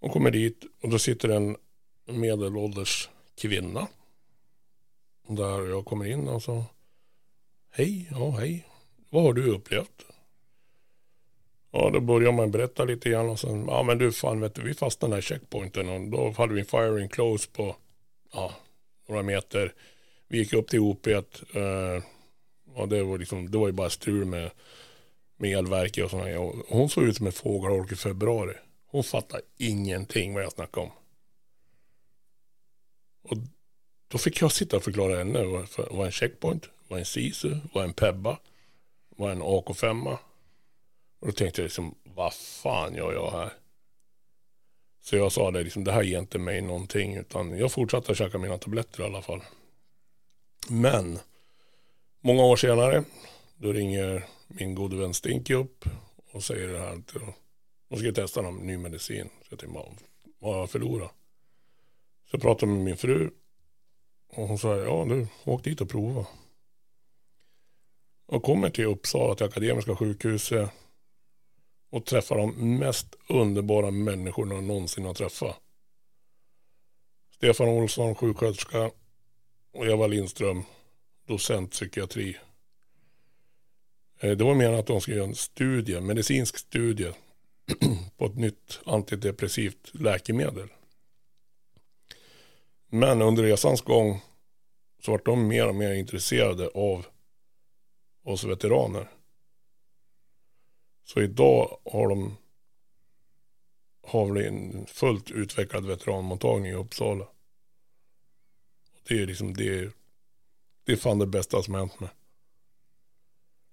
Och kommer dit och då sitter en medelålders kvinna. Där jag kommer in och så. Hej, ja hej. Vad har du upplevt? Ja, då börjar man berätta lite grann och sen, ja men du fan vet du, vi fastnade i checkpointen och då hade vi en firing close på, ja, några meter. Vi gick upp till OP, eh, och det var liksom, det var ju bara strul med, med elverket och sådana och Hon såg ut som en fågelholk i februari. Hon fattade ingenting vad jag snackade om. Och då fick jag sitta och förklara henne vad, vad en checkpoint, vad en SISU, vad en PEBBA, vad en AK5. Och då tänkte jag liksom, vad fan gör jag här? Så jag sa det, liksom, det här ger inte mig någonting, utan jag fortsatte käka mina tabletter i alla fall. Men, många år senare, då ringer min gode vän Stinky upp och säger det här att de ska testa någon ny medicin. Så jag tänkte, vad har jag förlorat? Så jag pratade med min fru. Och hon sa, ja du, åk dit och prova. Och kommer till Uppsala, till Akademiska sjukhuset. Och träffar de mest underbara människorna jag någonsin har träffat. Stefan Olsson, sjuksköterska. Och Eva Lindström, docent psykiatri. Eh, det var menat att de skulle göra en studie, medicinsk studie på ett nytt antidepressivt läkemedel. Men under resans gång så vart de mer och mer intresserade av oss veteraner. Så idag har de har vi en fullt utvecklad veteranmottagning i Uppsala. Det är liksom det, det är fan det bästa som har hänt mig.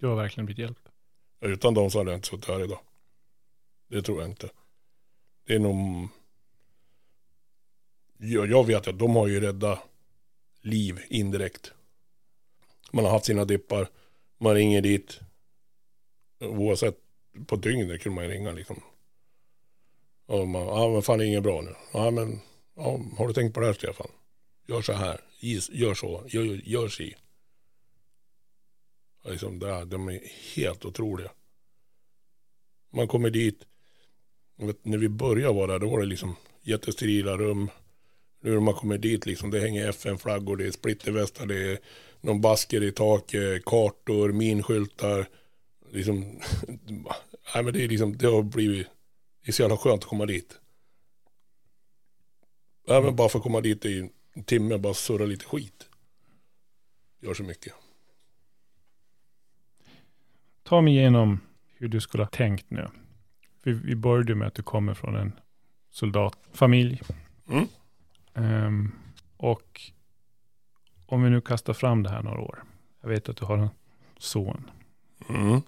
Du har verkligen blivit hjälpt. Utan dem så hade jag inte suttit här idag. Det tror jag inte. Det är nog... Jag, jag vet att de har ju räddat liv indirekt. Man har haft sina dippar. Man ringer dit. Oavsett på dygnet kunde man ju ringa liksom. Och man, ja men fan det är inget bra nu. Ja men, ja, har du tänkt på det här Stefan? Gör så här, gör så, gör, gör si. Liksom, där, de är helt otroliga. Man kommer dit, vet, när vi började vara där, då var det liksom jättesterila rum. Nu när man kommer dit, liksom, det hänger FN-flaggor, det är splittervästar, det är någon basker i taket, kartor, minskyltar. Liksom, nej, men det, är liksom, det har blivit, det är så jävla skönt att komma dit. Även bara för att komma dit är en timme, bara surra lite skit. Gör så mycket. Ta mig igenom hur du skulle ha tänkt nu. Vi, vi började med att du kommer från en soldatfamilj. Mm. Ehm, och om vi nu kastar fram det här några år. Jag vet att du har en son. Mm.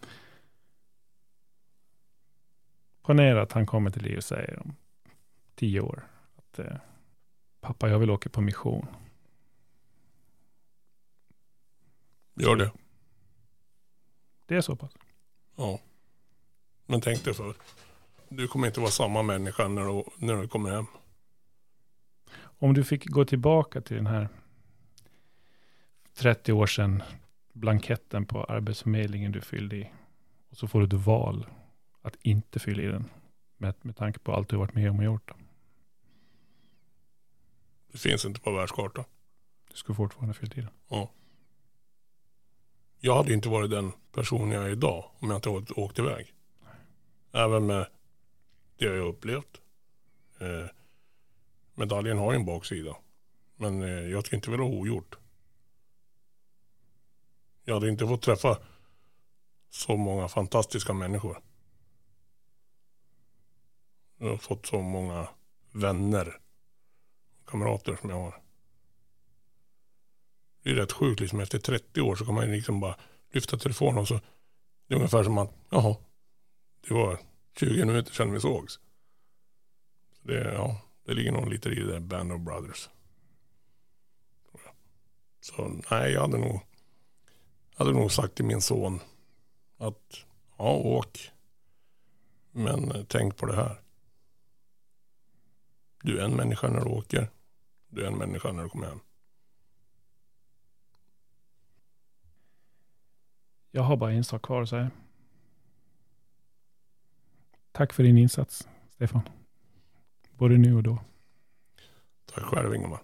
Ponera att han kommer till dig och säger om tio år att eh, pappa, jag vill åka på mission. Gör det. Det är så pass. Ja. Men tänk dig för. Du kommer inte vara samma människa när du, när du kommer hem. Om du fick gå tillbaka till den här 30 år sedan blanketten på Arbetsförmedlingen du fyllde i. Och så får du ett val att inte fylla i den. Med, med tanke på allt du varit med om och gjort. Det finns inte på världskartan. Du skulle fortfarande fylla i den. Jag hade inte varit den person jag är idag om jag inte åkt, åkt iväg. Även med det jag har upplevt. Eh, medaljen har ju en baksida. Men eh, jag skulle inte vilja ha ogjort. Jag hade inte fått träffa så många fantastiska människor. Jag har fått så många vänner. Kamrater som jag har. Det är rätt sjukt liksom efter 30 år så kan man ju liksom bara lyfta telefonen och så det är ungefär som att jaha, det var 20 minuter sedan vi sågs. Så det, ja, det ligger nog lite i det där Band of Brothers. Så nej, jag hade nog, hade nog sagt till min son att ja, åk. Men eh, tänk på det här. Du är en människa när du åker. Du är en människa när du kommer hem. Jag har bara en sak kvar att säga. Tack för din insats, Stefan. Både nu och då. Tack själv Ingemar.